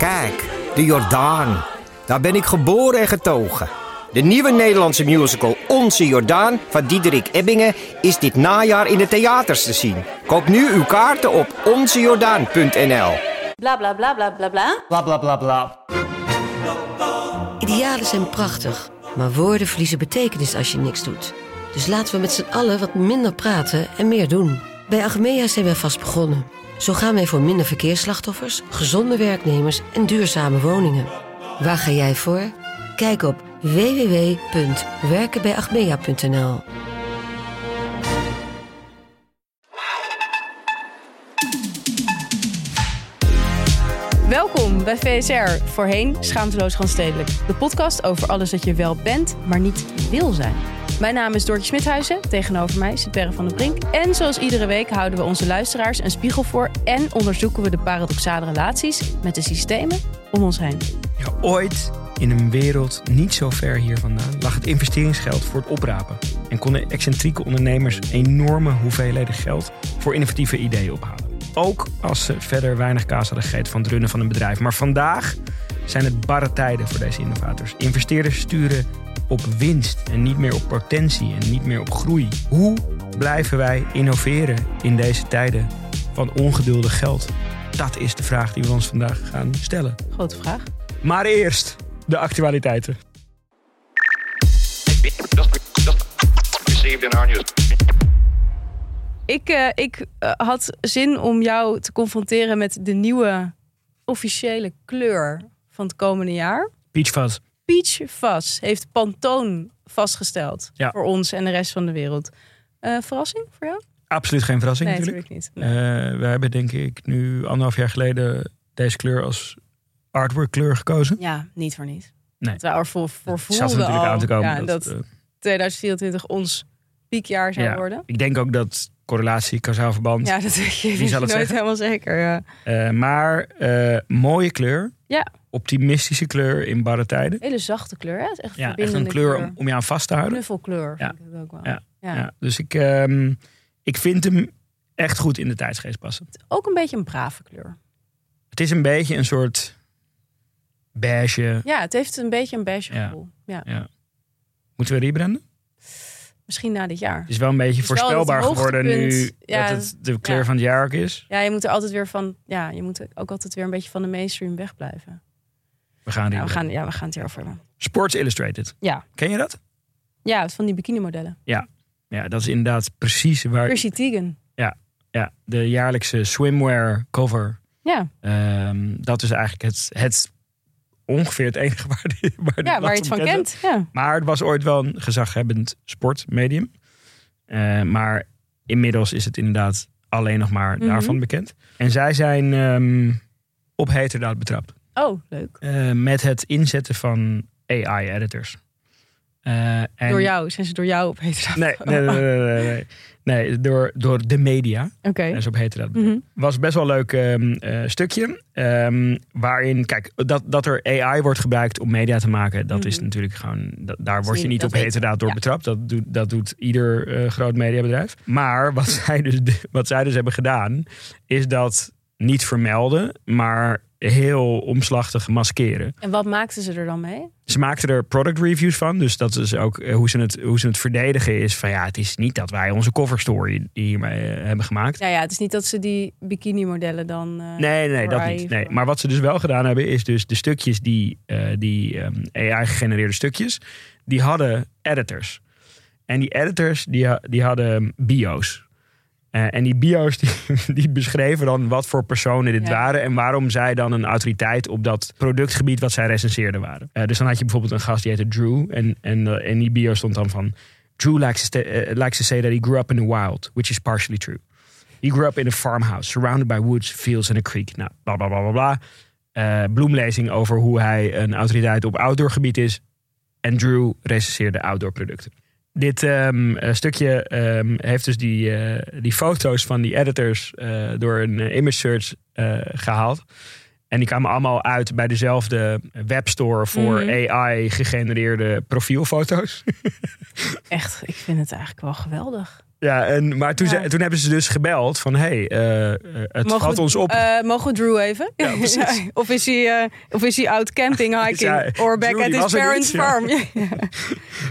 Kijk, de Jordaan. Daar ben ik geboren en getogen. De nieuwe Nederlandse musical Onze Jordaan van Diederik Ebbingen is dit najaar in de theaters te zien. Koop nu uw kaarten op onzejordaan.nl. Bla bla bla bla bla bla. Bla bla bla bla. Idealen zijn prachtig, maar woorden verliezen betekenis als je niks doet. Dus laten we met z'n allen wat minder praten en meer doen. Bij Agmea zijn we vast begonnen. Zo gaan wij voor minder verkeersslachtoffers, gezonde werknemers en duurzame woningen. Waar ga jij voor? Kijk op www.werkenbijagmea.nl Welkom bij VSR, voorheen Schaamteloos Stedelijk. De podcast over alles dat je wel bent, maar niet wil zijn. Mijn naam is Doortje Smithuizen, tegenover mij zit Perre van der Brink. En zoals iedere week houden we onze luisteraars een spiegel voor... en onderzoeken we de paradoxale relaties met de systemen om ons heen. Ja, ooit in een wereld niet zo ver hier vandaan lag het investeringsgeld voor het oprapen. En konden excentrieke ondernemers enorme hoeveelheden geld voor innovatieve ideeën ophalen. Ook als ze verder weinig kaas hadden gegeten van het runnen van een bedrijf. Maar vandaag zijn het barre tijden voor deze innovators. Investeerders sturen op winst en niet meer op potentie en niet meer op groei. Hoe blijven wij innoveren in deze tijden van ongeduldig geld? Dat is de vraag die we ons vandaag gaan stellen. Grote vraag. Maar eerst de actualiteiten. Ik, eh, ik eh, had zin om jou te confronteren met de nieuwe officiële kleur van het komende jaar. Peach Fuzz. Fuzz heeft Pantone vastgesteld Ja. voor ons en de rest van de wereld. Eh, verrassing voor jou? Absoluut geen verrassing nee, natuurlijk. niet. Eh, we hebben denk ik nu anderhalf jaar geleden deze kleur als artwork kleur gekozen. Ja, niet voor niet. Nee. Dat we ervoor voor voelden zat er natuurlijk al, aan te komen. ja, dat, eh, 2024 ons piekjaar zou Ja. worden. ik denk ook dat correlatie, kausaal verband. Ja, dat weet je, Wie zal het nooit zeggen? helemaal zeker. Ja. Eh, maar eh, mooie kleur. Ja. Optimistische kleur in barre tijden. Hele zachte kleur, hè? Het is echt Ja, echt een kleur om, om je aan vast te houden. Knuffelkleur Ja. vind ik het ook wel. Ja. Ja. Ja. dus ik, ehm, ik vind hem echt goed in de tijdsgeest passen. Ook een beetje een brave kleur. Het is een beetje een soort beige. Ja, het heeft een beetje een beige Ja. gevoel. Ja. Ja. Moeten we rebranden? Misschien na dit jaar. Het is wel een beetje voorspelbaar geworden nu. Ja, dat het de kleur ja. van het jaar ook is. Ja, je moet er altijd weer van. Ja, je moet ook altijd weer een beetje van de mainstream wegblijven. We gaan Ja, we gaan, ja, we gaan het hierover hebben. Sports Illustrated. Ja. Ken je dat? Ja, van die bikini modellen. Ja, dat is inderdaad precies waar. Percy Teigen. Ja, de jaarlijkse swimwear cover. Ja, Ehm, dat is eigenlijk het, het ongeveer het enige waar, die, waar, ja waar je het van kent. Ja. Maar het was ooit wel een gezaghebbend sportmedium. Eh, maar inmiddels is het inderdaad alleen nog maar Mhm. daarvan bekend. En zij zijn ehm, op heterdaad betrapt. Oh, leuk. eh, met het inzetten van AI-editors. en... Door jou. Zijn ze door jou op heet? Nee, nee, nee, nee, nee, nee. Nee, door, door de media. Oké. En zo op heterdaad Mhm. was best wel een leuk ehm, eh, stukje. ehm, waarin, kijk, dat, dat er AI wordt gebruikt om media te maken, dat is Mhm. natuurlijk gewoon, dat, daar word je niet- op heterdaad door Ja. betrapt. Dat doet, dat doet ieder eh, groot mediabedrijf. Maar wat zij, dus, wat zij dus hebben gedaan, is dat niet vermelden, maar heel omslachtig maskeren. En wat maakten ze er dan mee? Ze maakten er product reviews van. Dus dat is ook eh, hoe ze het, hoe ze het verdedigen. Is van ja, het is niet dat wij onze cover story hiermee eh, hebben gemaakt. Ja, ja, het is niet dat ze die bikini modellen dan. eh, Nee, nee, dat AI niet. Nee. Maar wat ze dus wel gedaan hebben, is dus de stukjes die, die ehm, AI-gegenereerde stukjes, die hadden editors. En die editors, die, die hadden bio's. Eh, en die bio's die, die beschreven dan wat voor personen dit Ja. waren en waarom zij dan een autoriteit op dat productgebied wat zij recenseerden waren. Eh, dus dan had je bijvoorbeeld een gast die heette Drew en, en eh, in die bio stond dan van Drew likes to, likes to say that he grew up in the wild, which is partially true. He grew up in a farmhouse, surrounded by woods, fields and a creek. Nou, bla bla bla bla bla. Bloemlezing over hoe hij een autoriteit op outdoorgebied is. En Drew recenseerde outdoor producten. Dit ehm, eh, stukje ehm, heeft dus die, eh, die foto's van die editors eh, door een image search eh, gehaald. En die kwamen allemaal uit bij dezelfde webstore voor Mhm. AI-gegenereerde profielfoto's. Echt, ik vind het eigenlijk wel geweldig. Ja, en, maar toen, Ja. ze- toen hebben ze dus gebeld van... hé, hey, eh, eh, het Mogen valt we- ons op. eh, mogen we Drew even? Ja, precies. of, is hij, of is hij out camping hiking? Or back Drew, at his parents' niet, farm?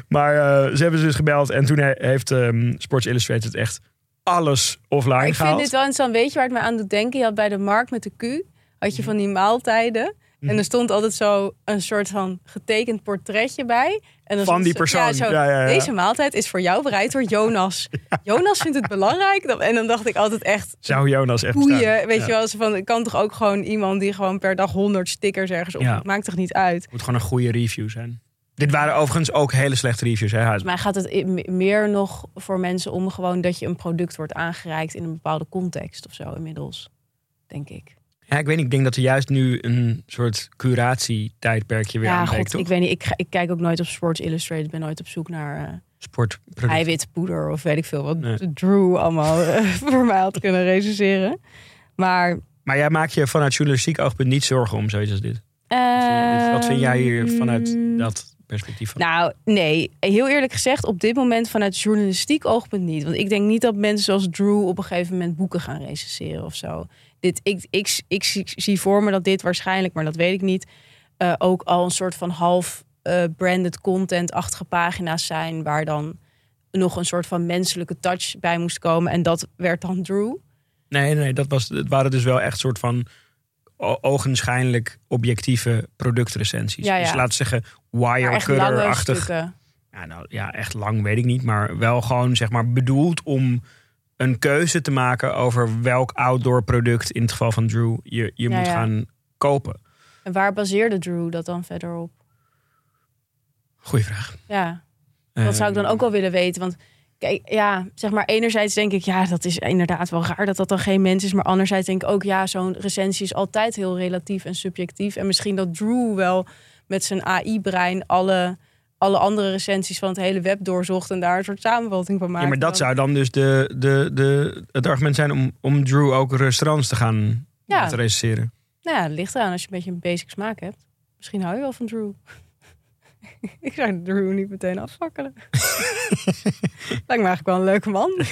Maar ze hebben ze dus gebeld. En toen he- heeft ehm, Sports Illustrated echt alles offline Maar ik vind gehaald. dit wel interessant. Weet je waar het me aan doet denken? Je had bij de markt met de Q, had je van die maaltijden. Mhm. En er stond altijd zo een soort van getekend portretje bij. En dan Van die zo- persoon. zo, Ja, ja, ja. Deze maaltijd is voor jou bereid door Jonas. Jonas vindt het belangrijk. En dan dacht ik altijd echt... Zou Jonas echt Boeien, weet Ja. je wel. zo Van, ik kan toch ook gewoon iemand die gewoon per dag 100 stickers ergens op. Maakt toch niet uit. Het moet gewoon een goede review zijn. Dit waren overigens ook hele slechte reviews. Hè, Huis. Volgens mij gaat het meer nog voor mensen om gewoon dat je een product wordt aangereikt in een bepaalde context of zo inmiddels. Denk ik. Ja, ik weet niet. Ik denk dat er juist nu een soort curatietijdperkje weer ja, aanbreekt, god, toch? ik weet niet. Ik, ga- ik kijk ook nooit op Sports Illustrated. Ik ben nooit op zoek naar eh Sportproduct. eiwitpoeder of weet ik veel wat Nee. Drew allemaal eh, voor mij had kunnen recenseren. Maar Maar jij maakt je vanuit journalistiek oogpunt niet zorgen om zoiets als dit. Wat vind jij hier vanuit ehm, dat perspectief van? Nou, nee. Heel eerlijk gezegd, op dit moment vanuit journalistiek oogpunt niet. Want ik denk niet dat mensen zoals Drew op een gegeven moment boeken gaan recenseren of zo. Dit, ik, ik, ik, zie- zie voor me dat dit waarschijnlijk, maar dat weet ik niet, eh, ook al een soort van half eh, branded content-achtige pagina's zijn, waar dan nog een soort van menselijke touch bij moest komen. En dat werd dan Drew. Nee, nee, dat was, het waren dus wel echt soort van ogenschijnlijk objectieve productrecensies. Ja, ja. Dus laten we zeggen Wirecutter-achtig. Ja, nou, ja, echt lang weet ik niet. Maar wel gewoon zeg maar bedoeld om een keuze te maken over welk outdoor product, in het geval van Drew, je, je Ja, moet ja. gaan kopen. En waar baseerde Drew dat dan verder op? Goeie vraag. Ja. Dat zou ik dan ook wel willen weten. Want kijk, ja, zeg maar, enerzijds denk ik, ja, dat is inderdaad wel raar dat dat dan geen mens is. Maar anderzijds denk ik ook, ja, zo'n recensie is altijd heel relatief en subjectief. En misschien dat Drew wel met zijn AI-brein alle, alle andere recensies van het hele web doorzocht en daar een soort samenvatting van maakte. Ja, maar dat zou dan dus de, de, de, het argument zijn om, om Drew ook restaurants te gaan Ja. laten recenseren. Nou ja, het ligt eraan als je een beetje een basic smaak hebt. Misschien hou je wel van Drew. ik zou Drew niet meteen afvakkelen. Lijkt me eigenlijk wel een leuke man.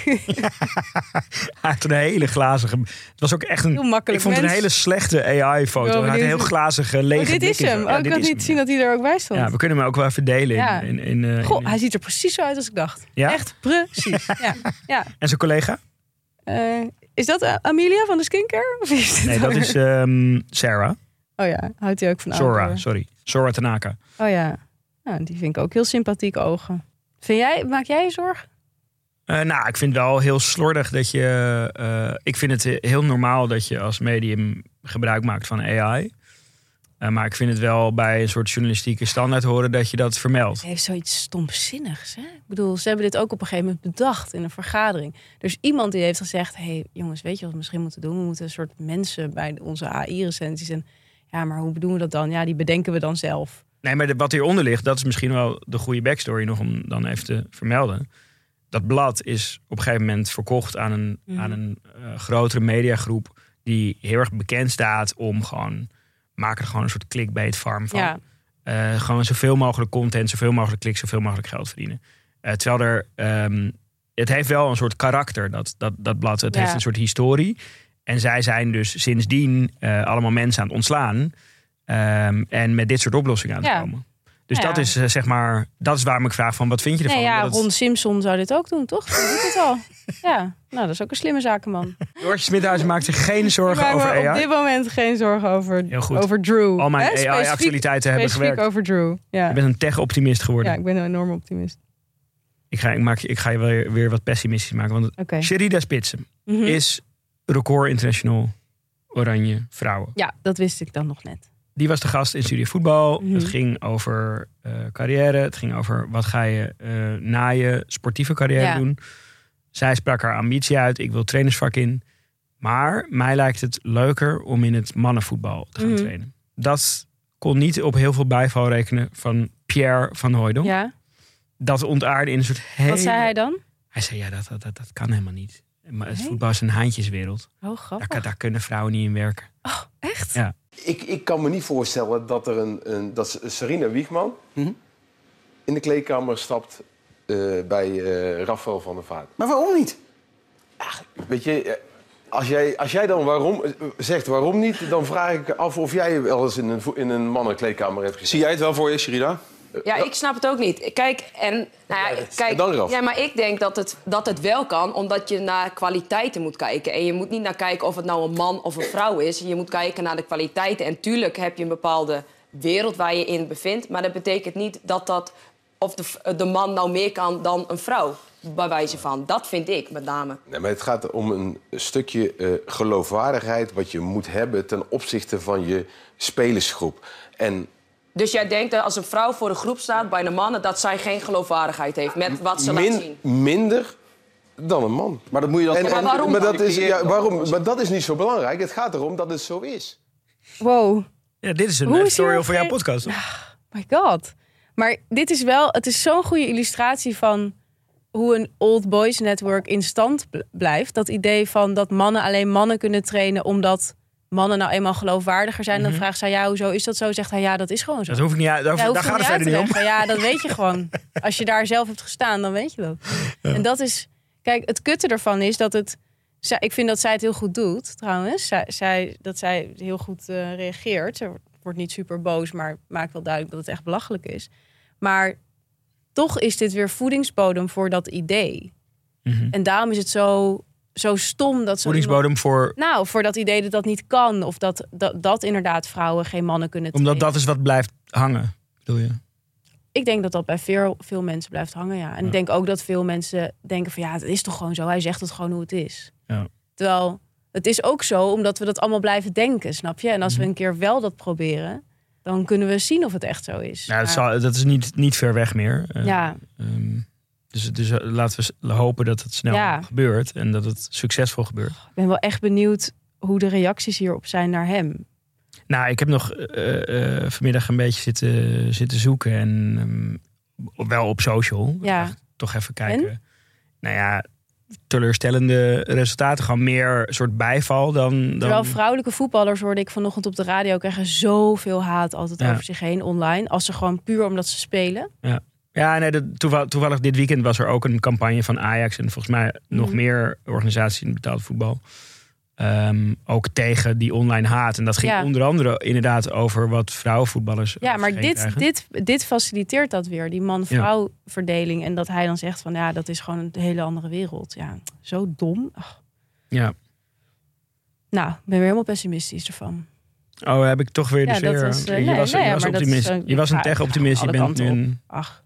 Hij had een hele glazige... Het was ook echt een... Heel makkelijk Ik vond het een hele slechte AI-foto. Hij had een heel glazige, lege Oh, dit is hem. Ja, Oh, ik had niet hem, zien dat hij er ook bij stond. Ja, we kunnen hem ook wel even delen. Ja. In, in, in, eh, Goh, hij ziet er precies zo uit als ik dacht. Echt precies. ja. ja. En zijn collega? Eh, is dat eh, Amelia van de skincare? Of is Nee, dat is ehm, Sarah. Oh ja, houdt hij ook van Sora, sorry. Sora Tanaka. Oh ja. Nou, die vind ik ook heel sympathiek ogen. Vind jij, maak jij je zorgen? Eh, nou, ik vind het wel heel slordig dat je... eh, ik vind het heel normaal dat je als medium gebruik maakt van AI. Eh, maar ik vind het wel bij een soort journalistieke standaard horen dat je dat vermeldt. Hij heeft zoiets stomzinnigs. Hè? Ik bedoel, ze hebben dit ook op een gegeven moment bedacht in een vergadering. Dus iemand die heeft gezegd: hé hey, jongens, weet je wat we misschien moeten doen? We moeten een soort mensen bij onze AI-recensies. En ja, maar hoe bedoelen we dat dan? Ja, die bedenken we dan zelf. Nee, maar de- wat hieronder ligt, dat is misschien wel de goede backstory nog om dan even te vermelden. Dat blad is op een gegeven moment verkocht aan een, Mhm. aan een eh, grotere mediagroep die heel erg bekend staat om gewoon maak er gewoon een soort clickbait farm van. Ja, Eh, gewoon zoveel mogelijk content, zoveel mogelijk kliks, zoveel mogelijk geld verdienen. Eh, terwijl er, ehm, het heeft wel een soort karakter, dat, dat, dat blad. Het Ja. heeft een soort historie. En zij zijn dus sindsdien allemaal mensen aan het ontslaan. Ehm, en met dit soort oplossingen aan Ja. komen. Dus dat is eh, zeg maar, dat is waarom ik vraag van wat vind je ervan? nee, ja het- Ron Simpson zou dit ook doen, toch? Die doet het al. Ja, nou, dat is ook een slimme zakenman. Doortje Smithuizen maakt zich geen zorgen over me op AI. dit moment geen zorgen over, Heel goed. over Drew. Al mijn AI-actualiteiten hebben gewerkt. over Drew. Ja. Je bent een tech-optimist geworden. ja, ik ben een enorme optimist. Ik, ga, ik, maak, je- ik ga je weer, weer wat pessimistisch maken. Want Oké. Sherida Spitsen Mhm. is record international oranje vrouwen. Ja, dat wist ik dan nog net. Die was de gast in Studio Voetbal. Mhm. Het ging over eh, carrière. Het ging over wat ga je eh, na je sportieve carrière Ja. doen. Zij sprak haar ambitie uit. Ik wil trainersvak in. Maar mij lijkt het leuker om in het mannenvoetbal te gaan Mhm. trainen. Dat kon niet op heel veel bijval rekenen van Pierre van Hooydonk. Ja. Dat ontaarde in een soort hele... Wat zei hij dan? Hij zei, ja, dat, dat, dat, dat kan helemaal niet. Maar het Nee? voetbal is een haantjeswereld. Oh, Daar, grappig. kan- daar kunnen vrouwen niet in werken. Echt? Ja. Ik, ik kan me niet voorstellen dat er een, een dat Serena Wiegman Mhm. in de kleedkamer stapt eh, bij eh Rafael van der Vaart. Maar waarom niet? Weet je, eh, als jij, als jij dan waarom, zegt waarom niet... dan vraag ik af of jij wel eens in een, in een mannenkleedkamer hebt gezien. Zie jij het wel voor je, Sherida? Ja, ik snap het ook niet. Kijk, en, nou ja, kijk, dan ja, maar ik denk dat het, dat het wel kan, omdat je naar kwaliteiten moet kijken. En je moet niet naar kijken of het nou een man of een vrouw is. Je moet kijken naar de kwaliteiten. En tuurlijk heb je een bepaalde wereld waar je in bevindt. Maar dat betekent niet dat dat of de, de man nou meer kan dan een vrouw. Bij wijze van. Dat vind ik met name. Nee, maar het gaat om een stukje eh, geloofwaardigheid... wat je moet hebben ten opzichte van je spelersgroep. En Dus jij denkt dat als een vrouw voor een groep staat bij de mannen... dat zij geen geloofwaardigheid heeft met wat ze laat zien. min, minder dan een man. Maar dat moet je dan En, toch maar en- waarom maar, dat is, ja, waarom, maar dat is niet zo belangrijk. Het gaat erom dat het zo is. Wow. Ja, dit is een Hoe editorial hier voor jouw podcast. My god. Maar dit is wel, het is zo'n goede illustratie van hoe een old boys network in stand bl- blijft. Dat idee van dat mannen alleen mannen kunnen trainen omdat mannen nou eenmaal geloofwaardiger zijn. Dan vraagt zij, ja, hoezo is dat zo? Zegt hij, ja, dat is gewoon zo. Dat hoef ik niet uit. Daar, Ja, daar gaat het niet verder om. Ja, dat weet je gewoon. Als je daar zelf hebt gestaan, dan weet je dat. En dat is... Kijk, het kutte ervan is dat het... zij- Ik vind dat zij het heel goed doet, trouwens. Zij, zij, dat zij heel goed eh, reageert. Ze wordt niet super boos, maar maakt wel duidelijk dat het echt belachelijk is. Maar toch is dit weer voedingsbodem voor dat idee. Mhm. En daarom is het zo, zo stom dat iemand- Voedingsbodem voor... Nou, voor dat idee dat dat niet kan. Of dat, dat, dat inderdaad vrouwen geen mannen kunnen Omdat trainen. dat is wat blijft hangen, bedoel je? Ik denk dat dat bij veel, veel mensen blijft hangen, ja. En ik denk ook dat veel mensen denken van... ja, het is toch gewoon zo. Hij zegt het gewoon hoe het is. Ja. Terwijl het is ook zo omdat we dat allemaal blijven denken, snap je? En als we Mhm. een keer wel dat proberen... dan kunnen we zien of het echt zo is. Nou, dat, zal, dat is niet, niet ver weg meer. Eh, ja, ehm, dus, dus eh, laten we hopen dat het snel Ja. gebeurt en dat het succesvol gebeurt. ik ben wel echt benieuwd hoe de reacties hierop zijn naar hem. Nou, ik heb nog eh, eh, vanmiddag een beetje zitten, zitten zoeken en ehm, wel op social. Ja. Toch even kijken. Nou ja, teleurstellende resultaten. Gewoon meer soort bijval dan... dan... Terwijl vrouwelijke voetballers, hoorde ik vanochtend op de radio... krijgen zoveel haat altijd Ja. over zich heen online. Als ze gewoon puur omdat ze spelen. Ja, nee, dat, toevallig, toevallig dit weekend was er ook een campagne van Ajax en volgens mij nog Mhm. meer organisaties in betaald voetbal. Ehm, ook tegen die online haat. En dat ging Ja. onder andere inderdaad over wat vrouwenvoetballers. Ja, over maar dit, krijgen. dit, dit faciliteert dat weer, die man-vrouw verdeling. En dat hij dan zegt van ja, dat is gewoon een hele andere wereld. Ja, zo dom. Ach. Ja. Nou, ik ben weer helemaal pessimistisch ervan. Oh, heb ik toch weer de Ja, sfeer. eh, je nee, was, nee, je was is een- je was een ja, tech-optimist. Je bent nu een Ach,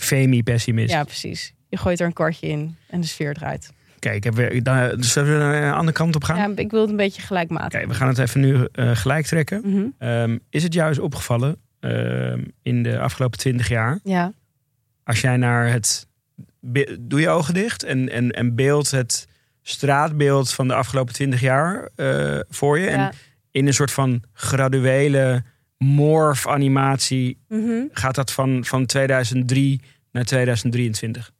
femi-pessimist. ja, precies. Je gooit er een kwartje in en de sfeer draait. Kijk, ik heb weer, dan, zullen we naar een andere kant op gaan? Ja, ik wil het een beetje gelijkmatig. Oké, we gaan het even nu eh, gelijk trekken. Mhm. Ehm, is het eens opgevallen ehm, in de afgelopen twintig jaar Ja, als jij naar het. Doe je ogen dicht en, en, en beeld het straatbeeld van de afgelopen twintig jaar eh, voor je. ja. En in een soort van graduele morph-animatie Mhm. gaat dat van, van 2003 naar 2023.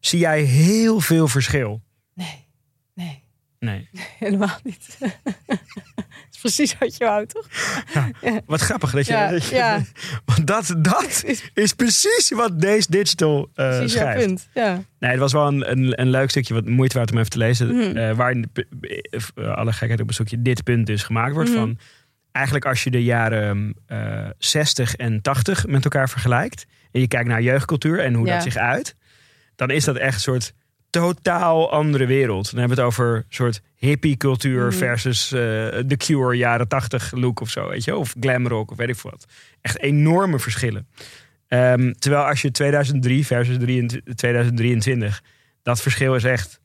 Zie jij heel veel verschil? Nee, nee, Nee. helemaal niet. Het is precies wat je houdt, toch? Wat grappig dat je. Ja, dat je- ja. Want dat, dat is precies wat deze digital eh Precies jouw schrijft. punt. Ja. Nee, het was wel een, een, een leuk stukje wat moeite waard om even te lezen. Mhm. eh, waarin, eh, alle gekheid op een stukje, dit punt dus gemaakt wordt. Mhm. Van, eigenlijk als je de jaren eh 60 en 80 met elkaar vergelijkt. En je kijkt naar jeugdcultuur en hoe Ja. dat zich uit. Dan is dat echt een soort totaal andere wereld. Dan hebben we het over een soort hippie-cultuur Mhm. versus eh The Cure jaren 80 look of zo, weet je? Of glam rock of weet ik wat. Echt enorme verschillen. Ehm, terwijl als je 2003 versus 23 2023, dat verschil is echt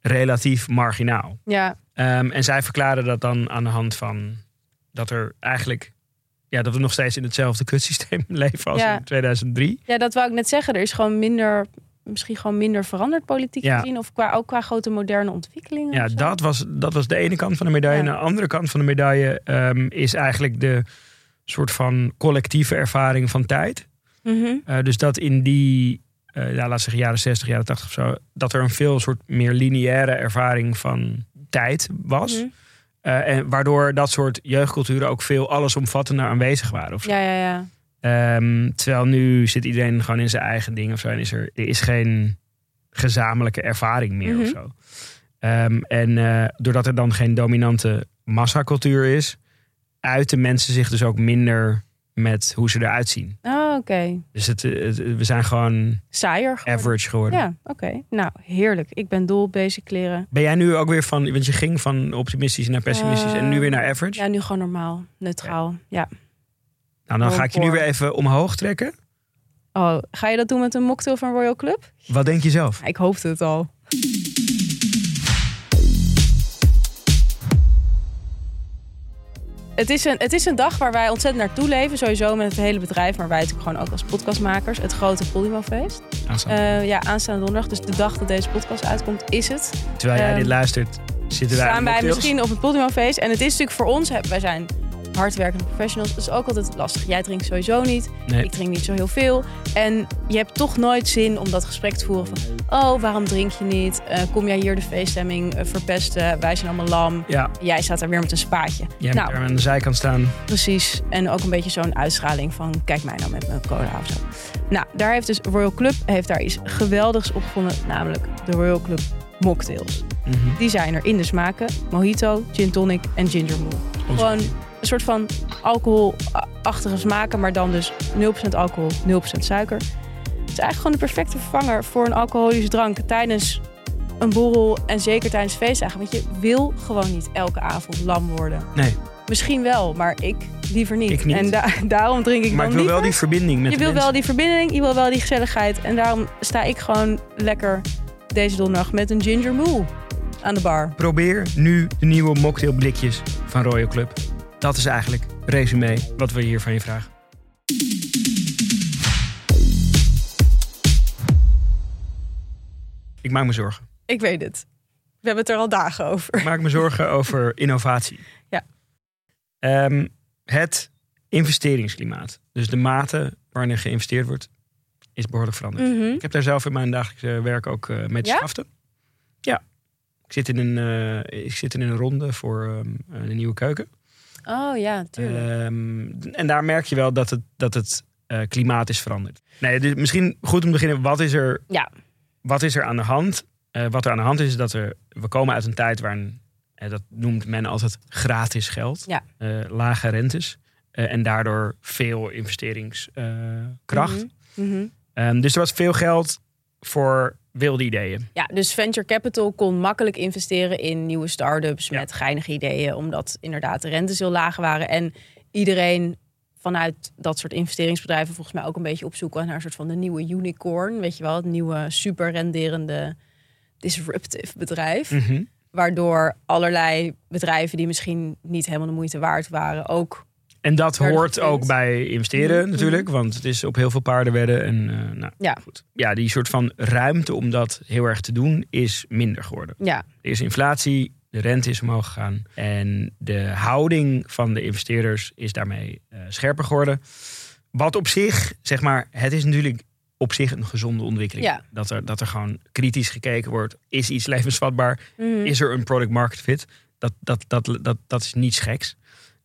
relatief marginaal. Ja, Ehm, en zij verklaren dat dan aan de hand van dat er eigenlijk, ja, dat we nog steeds in hetzelfde kutsysteem leven als Ja. in 2003. Ja, dat wou ik net zeggen. Er is gewoon minder, misschien gewoon minder veranderd politiek Ja. gezien. Of qua, ook qua grote moderne ontwikkelingen. Ja, dat was, dat was de ene kant van de medaille. Ja. En de andere kant van de medaille ehm, is eigenlijk de soort van collectieve ervaring van tijd. Mhm. Eh, dus dat in die, eh, ja, laat zeggen jaren 60, jaren 80 of zo, dat er een veel soort meer lineaire ervaring van tijd was. Mhm. Eh, en waardoor dat soort jeugdculturen ook veel allesomvattender aanwezig waren. Of zo. Ja, ja, ja. Ehm, terwijl nu zit iedereen gewoon in zijn eigen ding of zo. En is er, er is geen gezamenlijke ervaring meer of Mhm. zo. Ehm, en eh, doordat er dan geen dominante massacultuur is, uiten mensen zich dus ook minder met hoe ze eruit zien. Oh, oké. Dus het, het- we zijn gewoon Saaier geworden. average geworden. Ja, oké. Nou, heerlijk. Ik ben dol basic kleren. Ben jij nu ook weer van, want je ging van optimistisch naar pessimistisch en nu weer naar average? Ja, nu gewoon normaal. Neutraal. Ja. nou, dan ga ik je nu weer even omhoog trekken. Oh, ga je dat doen met een mocktail van Royal Club? Wat denk je zelf? Ik hoopte het al. Het is, een, het is een dag waar wij ontzettend naartoe leven. Sowieso met het hele bedrijf, maar wij natuurlijk gewoon ook als podcastmakers. Het grote Podimo-feest. Aanstaande. Eh, ja, aanstaande donderdag. Dus de dag dat deze podcast uitkomt, is het. Terwijl jij ehm, dit luistert, zitten wij Staan aan wij misschien op het Podimo-feest. En het is natuurlijk voor ons, wij zijn hardwerkende professionals. Dat is ook altijd lastig. Jij drinkt sowieso niet. Nee. Ik drink niet zo heel veel. En je hebt toch nooit zin om dat gesprek te voeren van... oh, waarom drink je niet? Eh, kom jij hier de feeststemming eh, verpesten? Wij zijn allemaal lam. Ja, Jij staat daar weer met een spaatje. jij nou, er aan de zijkant staan. precies. En ook een beetje zo'n uitstraling van... kijk mij nou met mijn cola of zo. Nou, daar heeft dus Royal Club heeft daar iets geweldigs op gevonden. Namelijk de Royal Club mocktails. Mhm. Die zijn er in de smaken. Mojito, gin tonic en ginger moe. Gewoon een soort van alcoholachtige smaken, maar dan dus 0% alcohol, 0% suiker. Het is eigenlijk gewoon de perfecte vervanger voor een alcoholische drank tijdens een borrel en zeker tijdens feestdagen. Want je wil gewoon niet elke avond lam worden. Nee, Misschien wel, maar ik liever niet. Ik niet. En da- daarom drink ik maar ik dan wil wel die verbinding met Je wil wel die verbinding, je wil wel die gezelligheid. En daarom sta ik gewoon lekker deze donderdag met een ginger moe aan de bar. Probeer nu de nieuwe mocktailblikjes van Royal Club. Dat is eigenlijk resume wat we hier van je vragen. Ik maak me zorgen. Ik weet het. We hebben het er al dagen over. Ik maak me zorgen over innovatie. Ja. Ehm, het investeringsklimaat. Dus de mate waarin er geïnvesteerd wordt, is behoorlijk veranderd. Mhm. Ik heb daar zelf in mijn dagelijkse werk ook eh mee te Ja? schaften. Ja. Ik zit in een, eh, ik zit in een ronde voor ehm, een nieuwe keuken. Oh ja, tuurlijk. Ehm, en daar merk je wel dat het, dat het eh, klimaat is veranderd. Nee, dus misschien goed om te beginnen. Wat is er, ja, wat is er aan de hand? Eh, wat er aan de hand is, is dat er, we komen uit een tijd waarin, eh, dat noemt men altijd gratis geld, Ja. lage rentes en daardoor veel investeringskracht. Mhm. Mhm. Ehm, dus er was veel geld voor wilde ideeën. Ja, dus venture capital kon makkelijk investeren in nieuwe start-ups Ja. met geinige ideeën, omdat inderdaad de rentes heel laag waren. En iedereen vanuit dat soort investeringsbedrijven volgens mij ook een beetje op zoek naar een soort van de nieuwe unicorn. Weet je wel, het nieuwe super renderende disruptive bedrijf. Mhm. Waardoor allerlei bedrijven die misschien niet helemaal de moeite waard waren, ook En dat hoort ook bij investeren Mhm, natuurlijk. Want het is op heel veel paarden wedden. En eh, nou, Ja. goed. Ja, die soort van ruimte om dat heel erg te doen is minder geworden. ja, Er is inflatie, de rente is omhoog gegaan. En de houding van de investeerders is daarmee eh, scherper geworden. Wat op zich, zeg maar, het is natuurlijk op zich een gezonde ontwikkeling. Ja. Dat, er, dat er gewoon kritisch gekeken wordt. Is iets levensvatbaar? Mhm. Is er een product market fit? Dat, dat, dat, dat, dat is niets geks.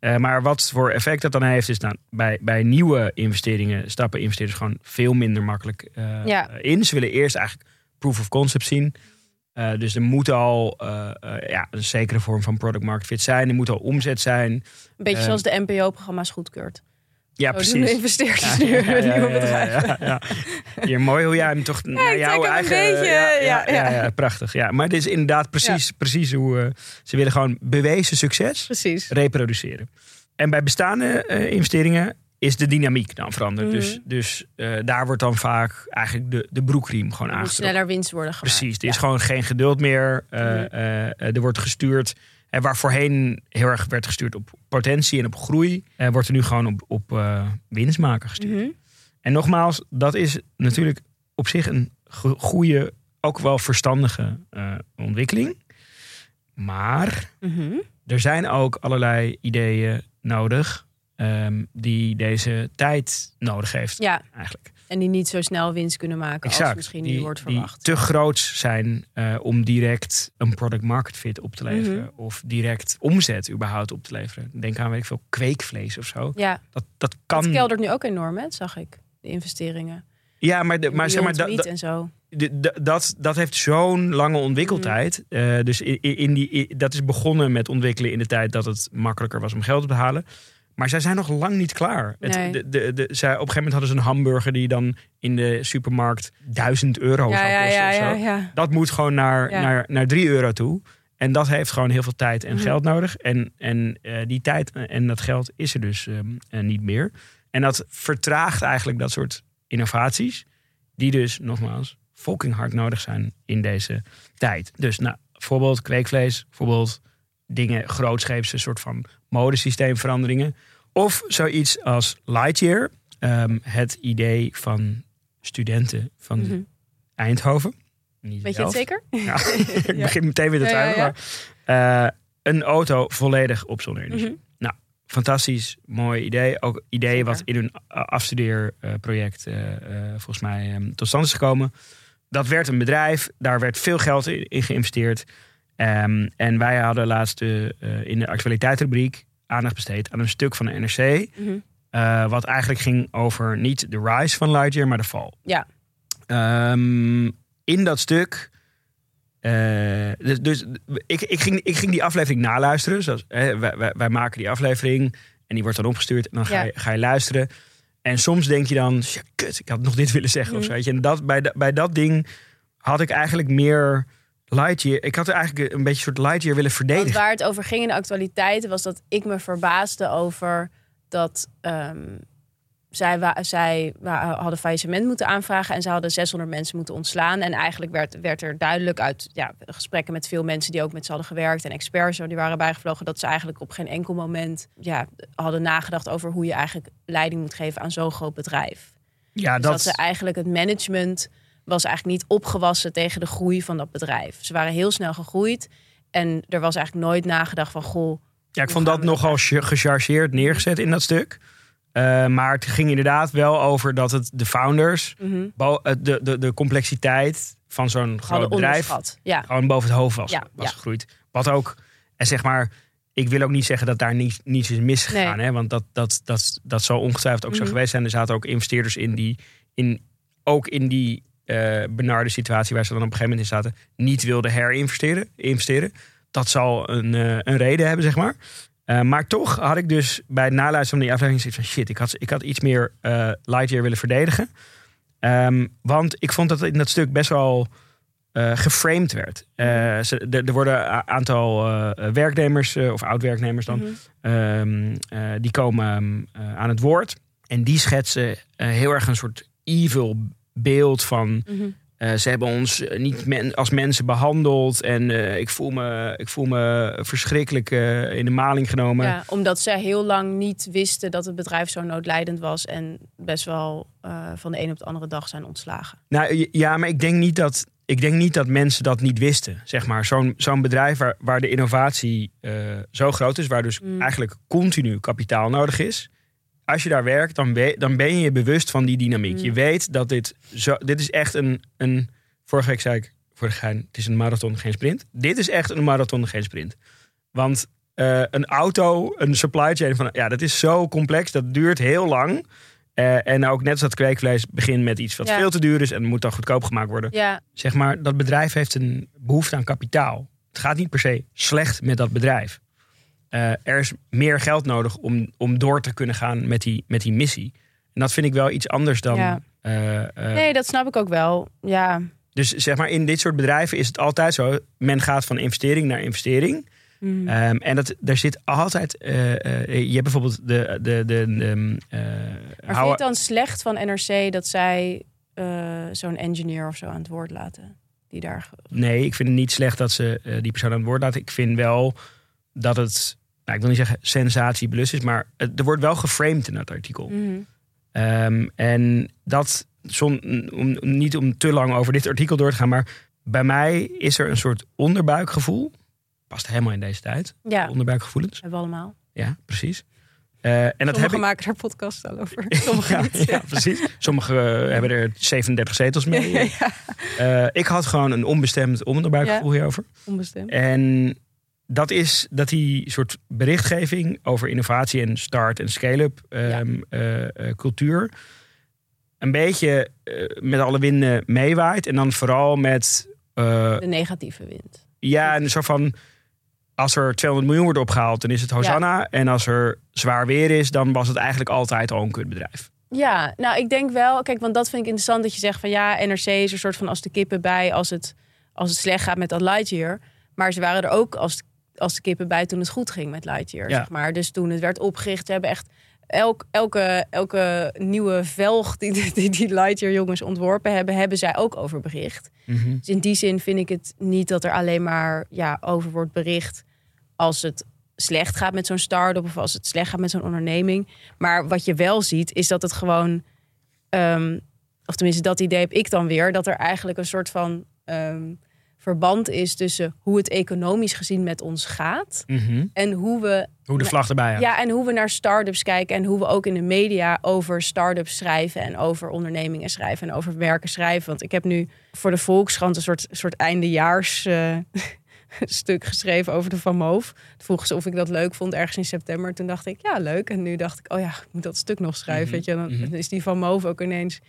Eh, maar wat voor effect dat dan heeft, is nou, bij, bij nieuwe investeringen stappen investeerders gewoon veel minder makkelijk eh, Ja. in. Ze willen eerst eigenlijk proof of concept zien. Eh, dus er moet al ja, een zekere vorm van product market fit zijn. Er moet al omzet zijn. een beetje zoals de NPO-programma's goedkeurt. Ja, de precies. nu ja, ja, nieuwe bedrijven. ja, ja, ja. Hier, mooi hoe jij hem toch naar jouw eigen... beetje, ja, ja, ja, ja, ja. ja, prachtig. Ja. Maar dit is inderdaad precies, precies hoe... eh, ze willen gewoon bewezen succes Precies. reproduceren. En bij bestaande eh, investeringen is de dynamiek dan veranderd. Mhm. Dus, dus eh, daar wordt dan vaak eigenlijk de, de broekriem gewoon aangetrokken. sneller winst worden gemaakt. Precies, er is gewoon geen geduld meer. Mhm. er wordt gestuurd. En waar voorheen heel erg werd gestuurd op potentie en op groei, eh, wordt er nu gewoon op, op eh, winst maken gestuurd. Mhm. En nogmaals, dat is natuurlijk op zich een go- goede, ook wel verstandige eh, ontwikkeling. Maar Mhm. er zijn ook allerlei ideeën nodig ehm, die deze tijd nodig heeft Ja, eigenlijk. En die niet zo snel winst kunnen maken als misschien die, nu wordt die verwacht. te groot zijn eh, om direct een product market fit op te leveren. Mhm. Of direct omzet überhaupt op te leveren. Denk aan weet ik veel, kweekvlees of zo. ja, Dat, dat kan. het keldert nu ook enorm, hè, zag ik. De investeringen. ja, maar, de, maar zeg maar, dat, en zo. de- de- dat, dat heeft zo'n lange ontwikkeltijd. Mhm. Eh, dus in, in die, in- dat is begonnen met ontwikkelen in de tijd dat het makkelijker was om geld op te halen. Maar zij zijn nog lang niet klaar. Het, Nee. de, de, de, zij, op een gegeven moment hadden ze een hamburger die dan in de supermarkt 1000 euro Ja, zou kosten. ja, ja. Dat moet gewoon naar, naar, naar 3 euro toe. En dat heeft gewoon heel veel tijd en Mhm. geld nodig. En, en eh, die tijd en dat geld is er dus ehm, eh, niet meer. En dat vertraagt eigenlijk dat soort innovaties. Die dus, nogmaals, fucking hard nodig zijn in deze tijd. Dus nou, bijvoorbeeld kweekvlees. Bijvoorbeeld dingen grootscheepse soort van modesysteemveranderingen. Of zoiets als Lightyear. ehm, het idee van studenten van Mhm. Eindhoven. Niet Weet je het zeker? Ja, ik begin meteen weer te ja, twijfelen. eh, een auto volledig op zonne-energie. Mhm. Nou, fantastisch, mooi idee. Ook idee Zeker. wat in hun afstudeerproject eh, eh, volgens mij eh, tot stand is gekomen. Dat werd een bedrijf, daar werd veel geld in, in geïnvesteerd. Ehm, en wij hadden laatst eh, in de actualiteitsrubriek aandacht besteed aan een stuk van de NRC. Mhm. eh, wat eigenlijk ging over niet de rise van Lightyear, maar de val. Ja. Ehm, in dat stuk. eh, dus dus ik, ik, ging, ik ging die aflevering naluisteren. Zoals, hè, wij, wij, wij maken die aflevering en die wordt dan opgestuurd. En dan ga, Ja. je, ga je luisteren. En soms denk je dan, ja, kut, ik had nog dit willen zeggen. Of zo, Mhm. weet je. En dat, bij, bij dat ding had ik eigenlijk meer Lightyear. Ik had er eigenlijk een beetje een soort Lightyear willen Want verdedigen. waar het over ging in de actualiteiten was dat ik me verbaasde over dat ehm, zij, wa- zij wa- hadden faillissement moeten aanvragen en ze hadden 600 mensen moeten ontslaan. En eigenlijk werd, werd er duidelijk uit ja, gesprekken met veel mensen die ook met ze hadden gewerkt en experts die waren bijgevlogen, dat ze eigenlijk op geen enkel moment ja, hadden nagedacht over hoe je eigenlijk leiding moet geven aan zo'n groot bedrijf. Ja, Dus dat, ze eigenlijk het management was eigenlijk niet opgewassen tegen de groei van dat bedrijf. Ze waren heel snel gegroeid en er was eigenlijk nooit nagedacht van goh. Ja, ik vond dat nogal ch- gechargeerd neergezet in dat stuk. Eh, maar het ging inderdaad wel over dat het de founders, mhm, eh, de, de, de complexiteit van zo'n groot bedrijf. Ja, gewoon boven het hoofd was, Ja, was ja. gegroeid. Wat ook, en zeg maar, ik wil ook niet zeggen dat daar niets, niets is misgegaan. Nee. Hè? Want dat, dat, dat, dat zal ongetwijfeld ook zo Mhm. geweest zijn. Er zaten ook investeerders in die, in, ook in die eh benarde situatie waar ze dan op een gegeven moment in zaten, niet wilden herinvesteren. Investeren. Dat zal een, eh, een reden hebben, zeg maar. Eh, maar toch had ik dus bij het naluisteren van die aflevering zoiets van shit, ik had, ik had iets meer Lightyear willen verdedigen. Ehm, want ik vond dat in dat stuk best wel geframed werd. Ze- er- er worden een aantal werknemers of oud-werknemers dan, Mhm. ehm, eh, die komen eh, aan het woord. En die schetsen heel erg een soort evil beeld van mhm. eh, ze hebben ons eh, niet men- als mensen behandeld. En eh, ik, voel me, ik voel me verschrikkelijk in de maling genomen. ja, omdat ze heel lang niet wisten dat het bedrijf zo noodlijdend was en best wel van de een op de andere dag zijn ontslagen. Nou ja, maar ik denk niet dat, ik denk niet dat mensen dat niet wisten. Zeg maar, zo'n zo'n bedrijf waar, waar de innovatie zo groot is, waar dus Mm. eigenlijk continu kapitaal nodig is. Als je daar werkt, dan, we- dan ben je je bewust van die dynamiek. Mm. Je weet dat dit, zo, dit is echt een, een. Vorige week zei ik voor de gein: het is een marathon, geen sprint. Dit is echt een marathon, geen sprint. Want eh, een auto, een supply chain van. Ja, dat is zo complex, dat duurt heel lang. Eh, en ook net als dat kweekvlees begint met iets wat Ja. veel te duur is en moet dan goedkoop gemaakt worden. Ja, Zeg maar, dat bedrijf heeft een behoefte aan kapitaal. Het gaat niet per se slecht met dat bedrijf. Eh, er is meer geld nodig om, om door te kunnen gaan met die, met die missie. En dat vind ik wel iets anders dan. Ja. eh, eh, nee, dat snap ik ook wel. Ja, Dus zeg maar, in dit soort bedrijven is het altijd zo. Men gaat van investering naar investering. Mhm. Ehm, en dat, daar zit altijd. je hebt bijvoorbeeld de. de, de, de eh, Maar vind je het dan slecht van NRC dat zij zo'n engineer of zo aan het woord laten? Die daar. Nee, ik vind het niet slecht dat ze die persoon aan het woord laten. Ik vind wel dat het, nou, ik wil niet zeggen sensatiebelust is, maar het- er wordt wel geframed in dat artikel. Mhm. Ehm, en dat, zon, om, niet om te lang over dit artikel door te gaan, maar bij mij is er een soort onderbuikgevoel. Past helemaal in deze tijd. Ja, Onderbuikgevoelens. hebben we allemaal. Ja, precies. Eh, en dat heb Sommigen ik, maken daar podcasts al over. Sommigen ja, precies. Sommigen eh, hebben er 37 zetels mee. Eh, ik had gewoon een onbestemd onderbuikgevoel hierover. Onbestemd. En dat is dat die soort berichtgeving over innovatie en start- en scale-up ehm, eh, eh, cultuur een beetje eh, met alle winden meewaait. En dan vooral met eh, De negatieve wind. ja, en zo van als er 200 miljoen wordt opgehaald, dan is het Hosanna. En als er zwaar weer is, dan was het eigenlijk altijd al een kutbedrijf. Ja, nou ik denk wel, kijk, want dat vind ik interessant dat je zegt van ja, NRC is er een soort van als de kippen bij als het, als het slecht gaat met dat Lightyear. Maar ze waren er ook als, als de kippen bij toen het goed ging met Lightyear, Ja. zeg maar. Dus toen het werd opgericht, ze hebben echt elk, elke, elke nieuwe velg die, die die Lightyear jongens ontworpen hebben, hebben zij ook over bericht. Dus in die zin vind ik het niet dat er alleen maar ja, over wordt bericht als het slecht gaat met zo'n start-up of als het slecht gaat met zo'n onderneming. Maar wat je wel ziet, is dat het gewoon, ehm, of tenminste dat idee heb ik dan weer, dat er eigenlijk een soort van ehm, verband is tussen hoe het economisch gezien met ons gaat en hoe we Hoe de vlag erbij hangt. ja, en hoe we naar start-ups kijken en hoe we ook in de media over start-ups schrijven en over ondernemingen schrijven en over werken schrijven. Want ik heb nu voor de Volkskrant een soort, soort eindejaars eh, stuk geschreven over de Van Moof. Toen vroegen ze of ik dat leuk vond ergens in september. Toen dacht ik, ja, leuk. En nu dacht ik, oh ja, ik moet dat stuk nog schrijven. weet je? Dan is die Van Moof ook ineens...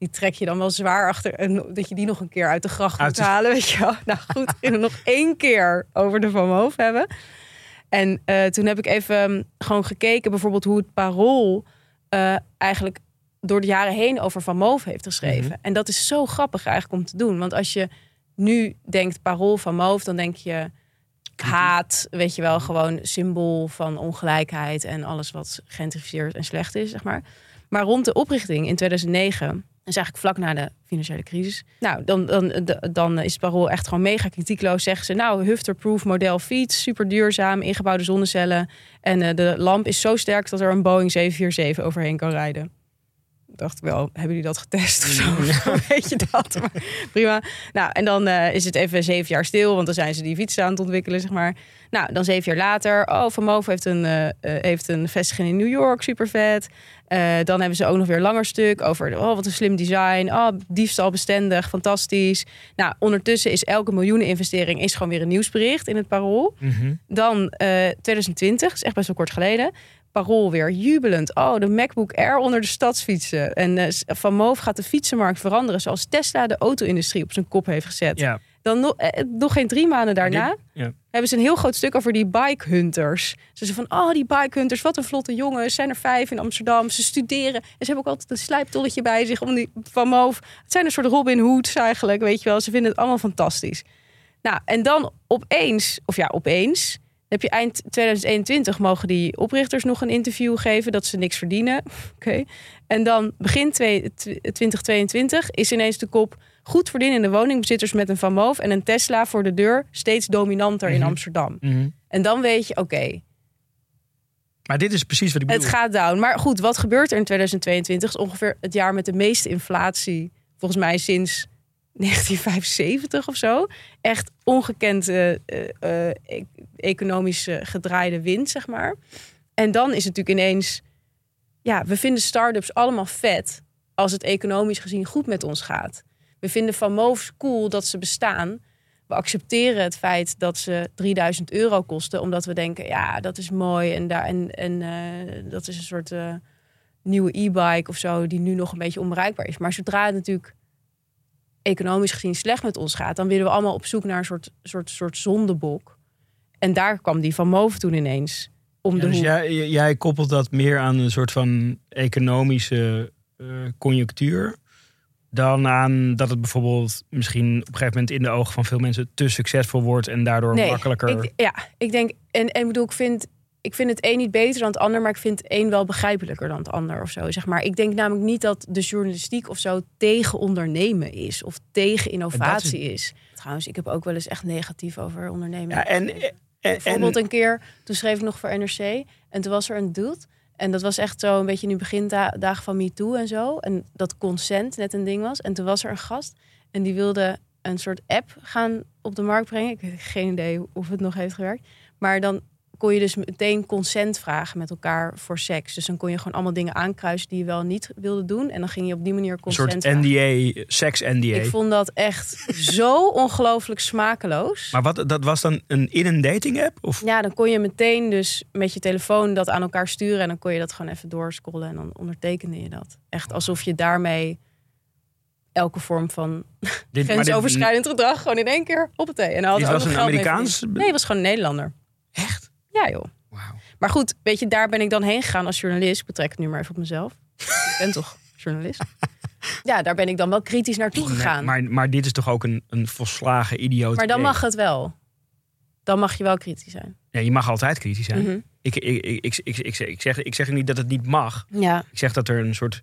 Die trek je dan wel zwaar achter. En dat je die nog een keer uit de gracht Uit moet de- halen. Weet je wel. Nou goed, nog één keer over de Van Moof hebben. En eh, toen heb ik even gewoon gekeken, bijvoorbeeld hoe het parool eh, eigenlijk door de jaren heen over Van Moof heeft geschreven. En dat is zo grappig eigenlijk om te doen. Want als je nu denkt parool van Moof, dan denk je haat, weet je wel, gewoon symbool van ongelijkheid en alles wat gentrificeerd en slecht is, zeg maar. Maar rond de oprichting in 2009, dat is eigenlijk vlak na de financiële crisis. Nou, dan, dan, dan is het parool echt gewoon mega kritiekloos. Zeggen ze, nou, Hufter-proof model fiets, super duurzaam, ingebouwde zonnecellen. En uh, de lamp is zo sterk dat er een Boeing 747 overheen kan rijden. Dacht ik wel, hebben jullie dat getest of zo? Weet je dat? Maar, prima. Nou, en dan uh, is het even zeven jaar stil, want dan zijn ze die fietsen aan het ontwikkelen, zeg maar. Nou, dan zeven jaar later, oh, Van Moof heeft een, uh, heeft een vestiging in New York, super vet. Uh, dan hebben ze ook nog weer een langer stuk over, oh, wat een slim design. Oh, diefstalbestendig, fantastisch. Nou, ondertussen is elke miljoeneninvestering is gewoon weer een nieuwsbericht in het Parool. Mhm. Dan 2020, is echt best wel kort geleden. Parool weer jubelend. Oh, de MacBook Air onder de stadsfietsen. En uh, Van Moof gaat de fietsenmarkt veranderen... zoals Tesla de auto-industrie op zijn kop heeft gezet. Ja. Dan nog, eh, nog geen drie maanden daarna... Ja. Hebben ze een heel groot stuk over die bike hunters. Ze zeggen van, oh, die bike hunters, wat een vlotte jongens. zijn er vijf in Amsterdam. Ze studeren. En ze hebben ook altijd een slijptolletje bij zich om die Van Moof. Het zijn een soort Robin Hoods eigenlijk, weet je wel. Ze vinden het allemaal fantastisch. Nou, en dan opeens, of ja, opeens heb je eind 2021 mogen die oprichters nog een interview geven dat ze niks verdienen. Oké. En dan begin 2022 is ineens de kop goed verdienende woningbezitters met een Van Moof en een Tesla voor de deur steeds dominanter mm -hmm. in Amsterdam. Mm -hmm. En dan weet je, oké. Okay, maar dit is precies wat ik bedoel. Het gaat down. Maar goed, wat gebeurt er in 2022? is ongeveer het jaar met de meeste inflatie, volgens mij sinds 1975 of zo. Echt ongekend uh, uh, economisch gedraaide wind, zeg maar. En dan is het natuurlijk ineens... Ja, we vinden start-ups allemaal vet... als het economisch gezien goed met ons gaat. We vinden van Moves cool dat ze bestaan. We accepteren het feit dat ze 3000 euro kosten... omdat we denken, ja, dat is mooi. En, daar, en, en uh, dat is een soort nieuwe e-bike of zo... die nu nog een beetje onbereikbaar is. Maar zodra het natuurlijk economisch gezien slecht met ons gaat, dan willen we allemaal op zoek naar een soort, soort, soort zondebok. En daar kwam die van Move toen ineens om ja, de dus hoek. Jij, jij koppelt dat meer aan een soort van economische uh, conjunctuur. Dan aan dat het bijvoorbeeld misschien op een gegeven moment in de ogen van veel mensen te succesvol wordt en daardoor nee, makkelijker. Ik, ja, ik denk, en, en bedoel, ik vind, ik vind het een niet beter dan het ander, maar ik vind het een wel begrijpelijker dan het ander of zo. Zeg maar. Ik denk namelijk niet dat de journalistiek of zo tegen ondernemen is of tegen innovatie is... is. Trouwens, ik heb ook wel eens echt negatief over ondernemen. Ja, en, en, Bijvoorbeeld een keer, toen schreef ik nog voor NRC en toen was er een dude. En dat was echt zo een beetje nu begindagen van MeToo en zo. En dat consent net een ding was. En toen was er een gast en die wilde een soort app gaan op de markt brengen. Ik heb geen idee of het nog heeft gewerkt. Maar dan kon je dus meteen consent vragen met elkaar voor seks. Dus dan kon je gewoon allemaal dingen aankruisen die je wel niet wilde doen. En dan ging je op die manier Een consent soort vragen. NDA, seks-NDA. Ik vond dat echt zo ongelooflijk smakeloos. Maar wat, dat was dan een in een dating app? Of? Ja, dan kon je meteen dus met je telefoon dat aan elkaar sturen. En dan kon je dat gewoon even doorscrollen. En dan ondertekende je dat. Echt alsof je daarmee elke vorm van Dit, grensoverschrijdend gedrag gewoon in één keer op het thee. En dan had Dit ook was een Amerikaans-. Nee, was gewoon een Nederlander. Echt? Ja, joh. Maar goed, weet je, daar ben ik dan heen gegaan als journalist. Ik betrek het nu maar even op mezelf. ik ben toch journalist? Ja, daar ben ik dan wel kritisch naartoe gegaan. Maar, maar dit is toch ook een, een volslagen idioot Maar dan idee? mag het wel. Dan mag je wel kritisch zijn. Ja, je mag altijd kritisch zijn. Mhm. ik, ik, ik, ik, ik, ik, zeg- ik, zeg, ik zeg niet dat het niet mag. Ja, Ik zeg dat er een soort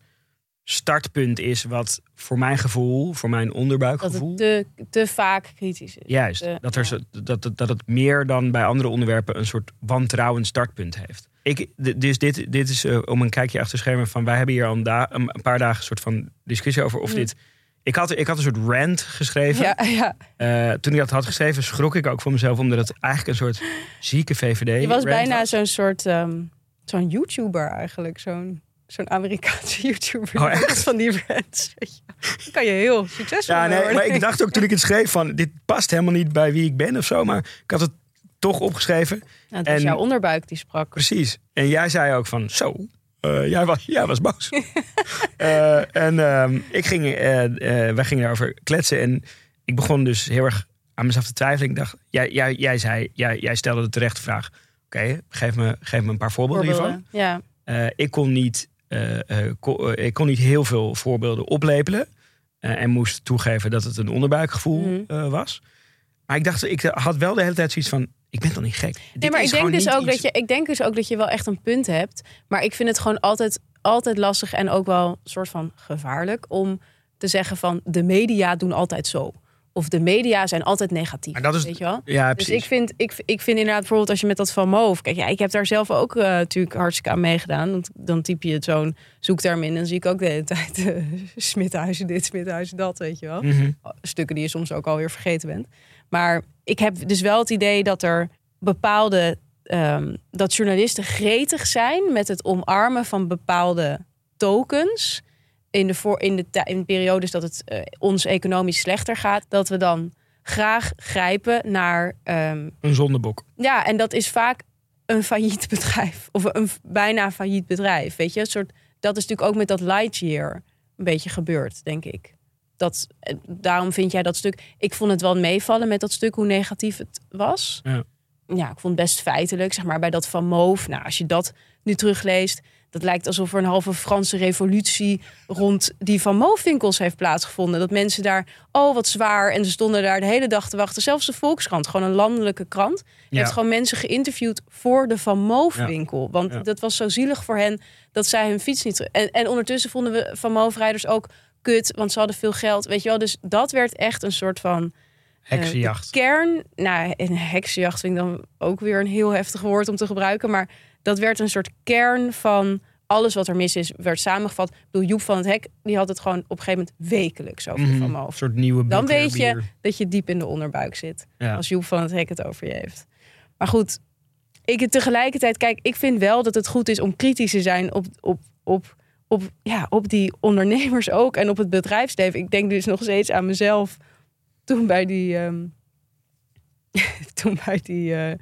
startpunt is wat voor mijn gevoel, voor mijn dat onderbuikgevoel... het te, te vaak kritisch is. Juist, te- dat, er, ja. dat, dat, dat het meer dan bij andere onderwerpen een soort wantrouwend startpunt heeft. Ik, dus dit, dit is eh, om een kijkje achter schermen van... wij hebben hier al een, da- een een paar dagen een soort van discussie over of Mm. dit... Ik had, ik had een soort rant geschreven. Ja, ja. Eh, toen ik dat had geschreven, schrok ik ook voor mezelf... omdat het eigenlijk een soort zieke VVD Je was bijna zo'n soort ehm, zo'n YouTuber eigenlijk. Zo'n zo'n Amerikaanse YouTuber. Oh, echt? Van die brands. Dan kan je heel succesvol Ja, nee, worden. maar ik dacht ook toen ik het schreef van... dit past helemaal niet bij wie ik ben of zo. Maar ik had het toch opgeschreven. Nou, het was en- jouw onderbuik die sprak. Precies. En jij zei ook van, zo, eh, jij, was, jij was boos. Eh, en eehm, ik ging, eh, wij gingen daarover kletsen. En ik begon dus heel erg aan mezelf te twijfelen. Ik dacht, jij, jij, jij zei, jij, jij stelde de terechte vraag. Oké, geef, me, geef me een paar voorbeelden hiervan. Voorbeelden. Ja. Eh, ik, kon niet, eh, eh, eh, ik kon niet heel veel voorbeelden oplepelen. en moest toegeven dat het een onderbuikgevoel Mhm. was. Maar ik dacht, ik had wel de hele tijd zoiets van... Ik ben toch niet gek? Dit maar ik denk, dus ook iets- dat je, ik denk dus ook dat je wel echt een punt hebt. Maar ik vind het gewoon altijd, altijd lastig en ook wel een soort van gevaarlijk om te zeggen van de media doen altijd zo. Of de media zijn altijd negatief. Maar dat is- weet je wel? Ja, Dus precies. ik vind, ik, ik vind inderdaad bijvoorbeeld als je met dat van Moof... Kijk, ja, ik heb daar zelf ook eh, natuurlijk hartstikke aan meegedaan. Want dan typ je het zo'n zoekterm in... en dan zie ik ook de hele tijd Smithuizen dit, Smithuizen dat, weet je wel. Mhm. Stukken die je soms ook alweer vergeten bent. Maar ik heb dus wel het idee dat er bepaalde... ehm, dat journalisten gretig zijn met het omarmen van bepaalde tokens... In de, voor, in de, in periodes dat het eh, ons economisch slechter gaat... dat we dan graag grijpen naar ehm, Een zondebok. ja, en dat is vaak een failliet bedrijf. Of een bijna failliet bedrijf. Weet je, een soort, dat is natuurlijk ook met dat Lightyear een beetje gebeurd, denk ik. Dat, eh, daarom vind jij dat stuk. Ik vond het wel meevallen met dat stuk, hoe negatief het was. Ja. Ja, ik vond het best feitelijk, zeg maar, bij dat van Moof. Nou, als je dat nu terugleest, dat lijkt alsof er een halve Franse revolutie rond die van Moof-winkels heeft plaatsgevonden. Dat mensen daar, oh wat zwaar, en ze stonden daar de hele dag te wachten. Zelfs de Volkskrant, gewoon een landelijke krant, Ja. heeft gewoon mensen geïnterviewd voor de Van Moof-winkel. Want Ja. dat was zo zielig voor hen dat zij hun fiets niet... En, en ondertussen vonden we Van Moof-rijders ook kut, want ze hadden veel geld. Weet je wel, dus dat werd echt een soort van... eh, Heksenjacht. kern, nou, een heksenjacht vind ik dan ook weer een heel heftig woord om te gebruiken. Maar dat werd een soort kern van alles wat er mis is, werd samengevat. Ik bedoel, Joep van het Hek, die had het gewoon op een gegeven moment wekelijks over Mhm. van Een mijn hoofd. soort nieuwe Dan weet je dat je diep in de onderbuik zit. Ja. Als Joep van het Hek het over je heeft. Maar goed, ik tegelijkertijd, kijk, ik vind wel dat het goed is om kritisch te zijn op, op, op, op, ja, op die ondernemers ook en op het bedrijfsleven. Ik denk dus nog steeds aan mezelf toen bij die, ehm, toen bij die, eh,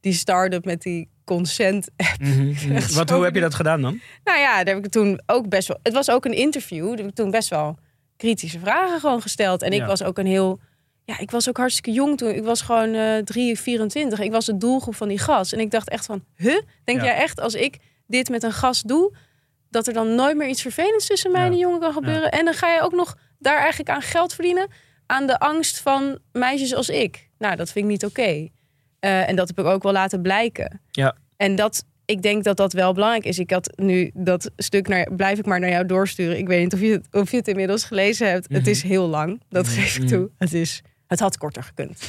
die start-up met die consent app. Mhm, mhm. Wat, hoe heb je dat gedaan dan? Nou ja, daar heb ik toen ook best wel. Het was ook een interview. Daar heb ik toen best wel kritische vragen gewoon gesteld. En ik Ja. was ook een heel. Ja, ik was ook hartstikke jong toen. Ik was gewoon eh 3, 24. Ik was de doelgroep van die gast. En ik dacht echt van, huh? Denk Ja. jij echt als ik dit met een gast doe, dat er dan nooit meer iets vervelends tussen mij en die jongen kan gebeuren? En dan ga je ook nog daar eigenlijk aan geld verdienen aan de angst van meisjes als ik. Nou, dat vind ik niet oké. Eh, en dat heb ik ook wel laten blijken. Ja. En dat, ik denk dat dat wel belangrijk is. Ik had nu dat stuk, naar, blijf ik maar naar jou doorsturen. Ik weet niet of je het, of je het inmiddels gelezen hebt. Het Mhm. is heel lang, dat geef ik toe. Het, is, het had korter gekund.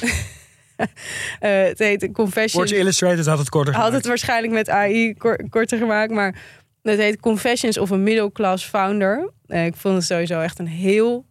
Eh, het heet Confession. Sports Illustrated had het korter Had het gemaakt. waarschijnlijk met AI kor- korter gemaakt, maar het heet Confessions of a Middle Class Founder. Eh, ik vond het sowieso echt een heel.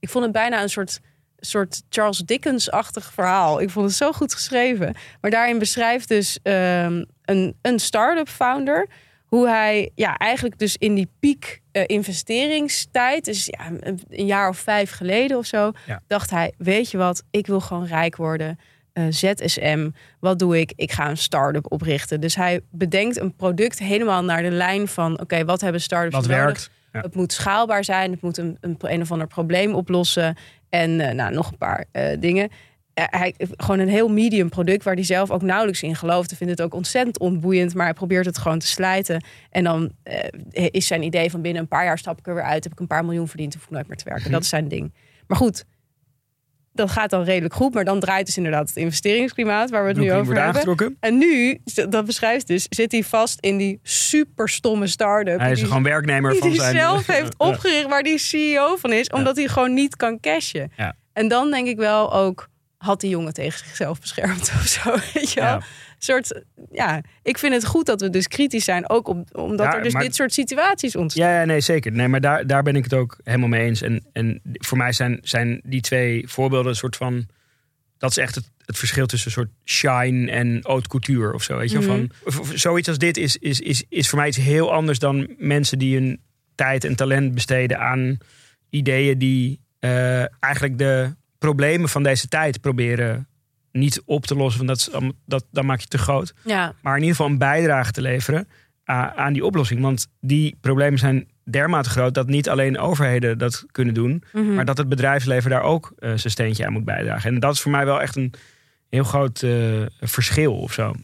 Ik vond het bijna een soort soort Charles Dickens-achtig verhaal. Ik vond het zo goed geschreven. Maar daarin beschrijft dus ehm, een, een start-up founder hoe hij ja, eigenlijk dus in die piek eh, investeringstijd, dus ja, een, een jaar of vijf geleden of zo, Ja. dacht hij: Weet je wat, ik wil gewoon rijk worden. Eh, ZSM, wat doe ik? Ik ga een start-up oprichten. Dus hij bedenkt een product helemaal naar de lijn van: oké, wat hebben start-ups Wat nodig? werkt. Ja. Het moet schaalbaar zijn, het moet een, een, een of ander probleem oplossen. En eh, nou, nog een paar eh, dingen. Hij, gewoon een heel medium product waar hij zelf ook nauwelijks in gelooft. Hij vindt het ook ontzettend ontboeiend, maar hij probeert het gewoon te slijten. En dan eh, is zijn idee van binnen een paar jaar stap ik er weer uit. Heb ik een paar miljoen verdiend, hoef ik nooit meer te werken. Dat is zijn ding. Maar goed, dat gaat dan redelijk goed. Maar dan draait dus inderdaad het investeringsklimaat waar we het nu over hebben. aangetrokken. En nu, dat beschrijft dus, zit hij vast in die super stomme start-up. Hij is die- gewoon werknemer die van hij zijn... zelf heeft Ja. opgericht, waar die CEO van is, omdat hij gewoon niet kan cashen. Ja. En dan denk ik wel ook, had die jongen tegen zichzelf beschermd of zo, weet je wel? Ja. Soort, ja, ik vind het goed dat we dus kritisch zijn, ook om, omdat Ja, er dus maar- dit soort situaties ontstaan. Ja, ja, nee, zeker. Nee, maar daar, daar ben ik het ook helemaal mee eens. En, en voor mij zijn, zijn die twee voorbeelden een soort van... Dat is echt het, het verschil tussen een soort shine en haute couture of zo. Weet je? Mhm. van, zoiets als dit is, is, is, is voor mij iets heel anders dan mensen die hun tijd en talent besteden aan ideeën die eh, eigenlijk de problemen van deze tijd proberen niet op te lossen. Want dat, is, dat, dan maak je te groot Ja, maar in ieder geval een bijdrage te leveren aan, aan die oplossing. Want die problemen zijn dermate groot dat niet alleen overheden dat kunnen doen, Mhm. maar dat het bedrijfsleven daar ook eh, zijn steentje aan moet bijdragen. En dat is voor mij wel echt een heel groot eh, verschil of zo.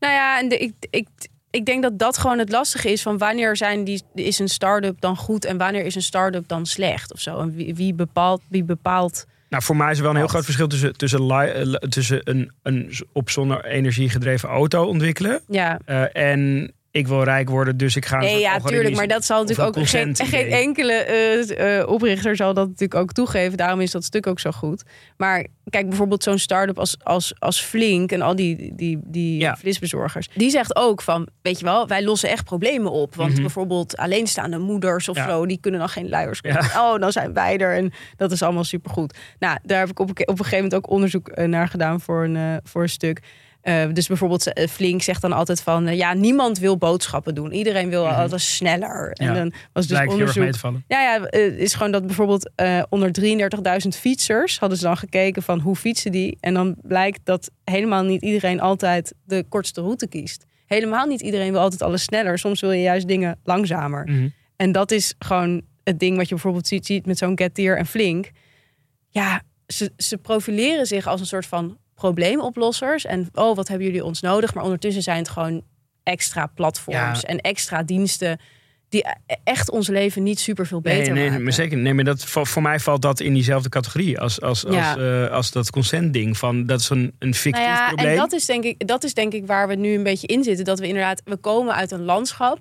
Nou ja, en de, ik, ik, ik denk dat dat gewoon het lastige is van wanneer zijn die, is een start-up dan goed en wanneer is een start-up dan slecht of zo. En wie, wie bepaalt, wie bepaalt Nou, voor mij is er wel een heel groot verschil tussen, tussen, li- eh, tussen een, een op zonne-energie gedreven auto ontwikkelen ja, eh, en ik wil rijk worden, dus ik ga. Nee, ja, tuurlijk. Maar dat zal natuurlijk ook geen, geen enkele eh, eh, oprichter zal dat natuurlijk ook toegeven. Daarom is dat stuk ook zo goed. Maar kijk, bijvoorbeeld zo'n start-up als, als, als Flink en al die, die, die Ja. Die zegt ook van, weet je wel, wij lossen echt problemen op. Want Mhm. bijvoorbeeld alleenstaande moeders of Ja. zo, die kunnen dan geen luiers Ja. kopen. Oh, dan zijn wij er. En dat is allemaal supergoed. Nou, daar heb ik op, een, op een gegeven moment ook onderzoek eh, naar gedaan voor een, voor een stuk. Eh, dus bijvoorbeeld eh, Flink zegt dan altijd van... eh, ja, niemand wil boodschappen doen. Iedereen wil altijd sneller. En Ja. dan was dus onderzoek... Ja, ja, is gewoon dat bijvoorbeeld onder 33.000 fietsers... hadden ze dan gekeken van hoe fietsen die. En dan blijkt dat helemaal niet iedereen altijd de kortste route kiest. Helemaal niet iedereen wil altijd alles sneller. Soms wil je juist dingen langzamer. Mhm. En dat is gewoon het ding wat je bijvoorbeeld ziet, ziet met zo'n Getir en Flink. Ja, ze, ze profileren zich als een soort van probleemoplossers. En oh, wat hebben jullie ons nodig? Maar ondertussen zijn het gewoon extra platforms Ja. en extra diensten... die echt ons leven niet super veel beter nee, nee, maken. maar zeker. Nee, maar dat, voor, voor mij valt dat in diezelfde categorie als, als, Ja. als, eh, als dat consent-ding. Van, dat is een, een fictief Nou ja, probleem. en dat is, denk ik, dat is denk ik waar we nu een beetje in zitten. Dat we inderdaad, we komen uit een landschap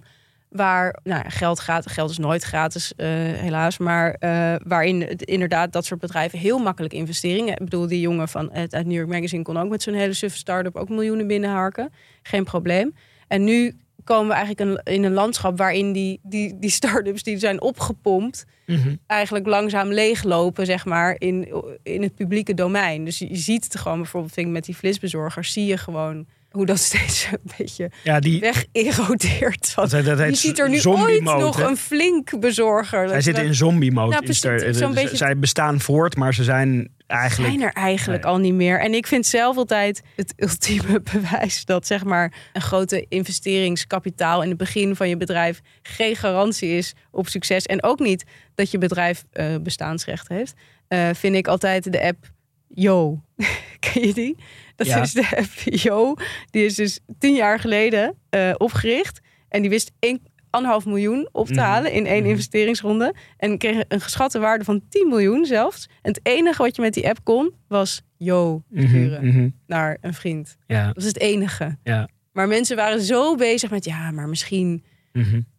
waar nou geld gaat. Geld is nooit gratis, eh, helaas. Maar eh, waarin het inderdaad dat soort bedrijven heel makkelijk investeringen. Ik bedoel, die jongen van het uit New York Magazine kon ook met zo'n hele suffe start-up ook miljoenen binnenharken. Geen probleem. En nu komen we eigenlijk in een landschap waarin die, die, die start-ups die zijn opgepompt Mhm. eigenlijk langzaam leeglopen, zeg maar, in, in het publieke domein. Dus je, ziet het gewoon bijvoorbeeld met die flitsbezorgers, zie je gewoon hoe dat steeds een beetje Ja, die, wegerodeert. dat, heet- dat Je ziet er nu ooit mode, nog een flink bezorger. Zij zitten in zombie mode. Nou, is er- beetje- Zij bestaan voort, maar ze zijn eigenlijk... zijn er eigenlijk Nee. al niet meer. En ik vind zelf altijd het ultieme bewijs dat zeg maar een grote investeringskapitaal in het begin van je bedrijf geen garantie is op succes. En ook niet dat je bedrijf eh, bestaansrecht heeft. Eh, vind ik altijd de app Yo. Ken je die? Dat Ja. is de app Yo. Die is dus tien jaar geleden eh, opgericht. En die wist één- anderhalf miljoen op te Mhm. halen in één Mhm. investeringsronde. En kreeg een geschatte waarde van 10 miljoen zelfs. En het enige wat je met die app kon, was yo Mhm, sturen naar een vriend. Ja, Dat is het enige. ja. Maar mensen waren zo bezig met, ja, maar misschien,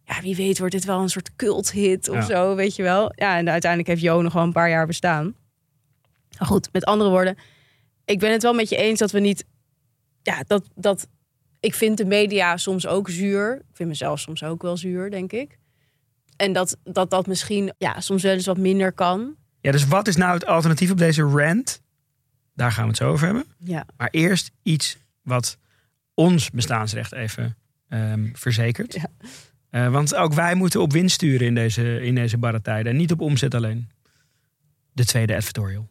ja, wie weet wordt dit wel een soort culthit of Ja. zo, weet je wel. Ja, en uiteindelijk heeft Jo nog wel een paar jaar bestaan. Goed, met andere woorden, ik ben het wel met je eens dat we niet, ja, dat, dat, ik vind de media soms ook zuur. Ik vind mezelf soms ook wel zuur, denk ik. En dat dat, dat misschien, ja, soms wel eens wat minder kan. Ja, dus wat is nou het alternatief op deze rant? Daar gaan we het zo over hebben. Ja. Maar eerst iets wat ons bestaansrecht even ehm, verzekert. Ja. Eh, want ook wij moeten op winst sturen in deze, in deze barre tijden. En niet op omzet alleen. De tweede advertorial.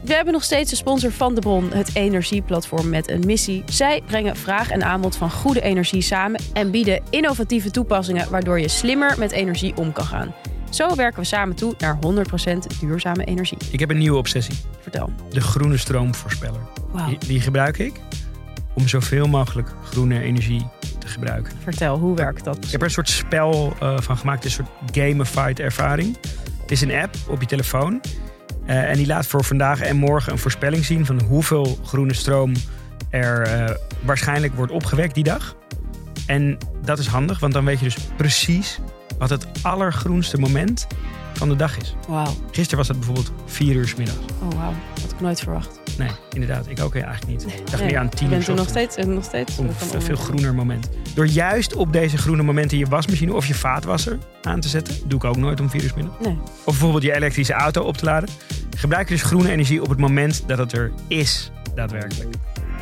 We hebben nog steeds de sponsor van De Bron, het energieplatform met een missie. Zij brengen vraag en aanbod van goede energie samen en bieden innovatieve toepassingen waardoor je slimmer met energie om kan gaan. Zo werken we samen toe naar 100% duurzame energie. Ik heb een nieuwe obsessie. Vertel. De groene stroomvoorspeller. Die, die gebruik ik om zoveel mogelijk groene energie te gebruiken. Vertel, hoe werkt dat? Ik heb er een soort spel eh, van gemaakt. Een soort gamified ervaring. Het is een app op je telefoon. Eh, en die laat voor vandaag en morgen een voorspelling zien van hoeveel groene stroom er eh, waarschijnlijk wordt opgewekt die dag. En dat is handig, want dan weet je dus precies wat het allergroenste moment van de dag is. Wauw. Gisteren was het bijvoorbeeld vier uur 's middags. Oh wauw. Had ik nooit verwacht. Nee, inderdaad. Ik ook eigenlijk niet. Ik dacht Nee, meer aan tien bent 's er nog steeds, en nog steeds. Een eh, veel groener moment. Door juist op deze groene momenten je wasmachine of je vaatwasser aan te zetten. Doe ik ook nooit om middag. Nee. Of bijvoorbeeld je elektrische auto op te laden. Gebruik je dus groene energie op het moment dat het er is, daadwerkelijk.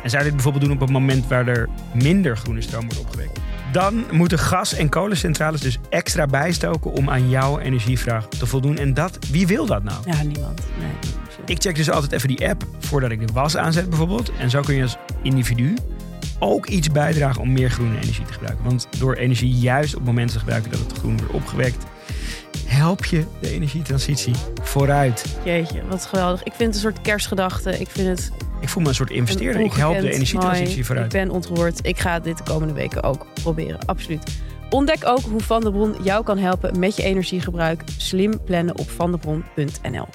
En zou je dit bijvoorbeeld doen op het moment waar er minder groene stroom wordt opgewekt? Dan moeten gas- en kolencentrales dus extra bijstoken om aan jouw energievraag te voldoen. En dat, wie wil dat nou? Ja, niemand. Nee. Ik check dus altijd even die app voordat ik de was aanzet bijvoorbeeld. En zo kun je als individu ook iets bijdragen om meer groene energie te gebruiken. Want door energie juist op momenten te gebruiken dat het groen wordt opgewekt, help je de energietransitie vooruit. Jeetje, wat geweldig. Ik vind het een soort kerstgedachte. Ik vind het Ik voel me een soort een investeerder. Ik help de energietransitie mooi. vooruit. Ik ben ontroerd. Ik ga dit de komende weken ook proberen. Absoluut. Ontdek ook hoe Van der Bron jou kan helpen met je energiegebruik. Slim plannen op vandebron.nl.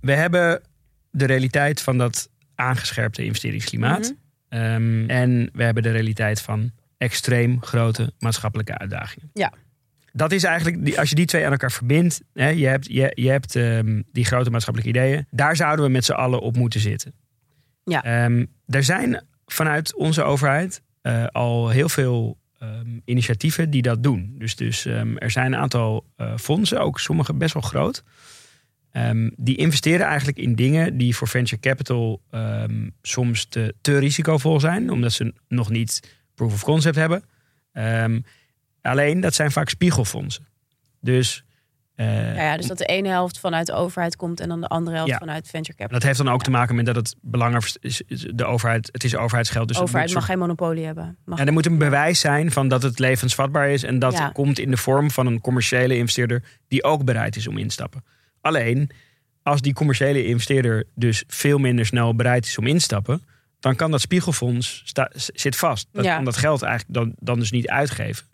We hebben de realiteit van dat aangescherpte investeringsklimaat. Mhm. Ehm, en we hebben de realiteit van extreem grote maatschappelijke uitdagingen. Ja. Dat is eigenlijk, als je die twee aan elkaar verbindt, hè, je hebt, je, je hebt ehm, die grote maatschappelijke ideeën, daar zouden we met z'n allen op moeten zitten. Ja. Ehm, er zijn vanuit onze overheid eh, al heel veel ehm, initiatieven die dat doen. Dus, dus ehm, er zijn een aantal eh, fondsen, ook sommige best wel groot. Ehm, die investeren eigenlijk in dingen die voor venture capital soms te, te risicovol zijn, omdat ze nog niet proof of concept hebben. Alleen dat zijn vaak spiegelfondsen. Dus, eh, Ja, ja, dus dat de ene helft vanuit de overheid komt en dan de andere helft Ja. vanuit venture capital. dat heeft dan ook Ja. te maken met dat het belangrijk is. De overheid, het is overheidsgeld. Dus de overheid mag geen monopolie hebben. Mag En er moet een bewijs zijn van dat het levensvatbaar is. En dat komt in de vorm van een commerciële investeerder die ook bereid is om in te stappen. Alleen, als die commerciële investeerder dus veel minder snel bereid is om in te stappen, dan kan dat spiegelfonds sta- zit vast. Dat kan dat geld eigenlijk dan, dan dus niet uitgeven.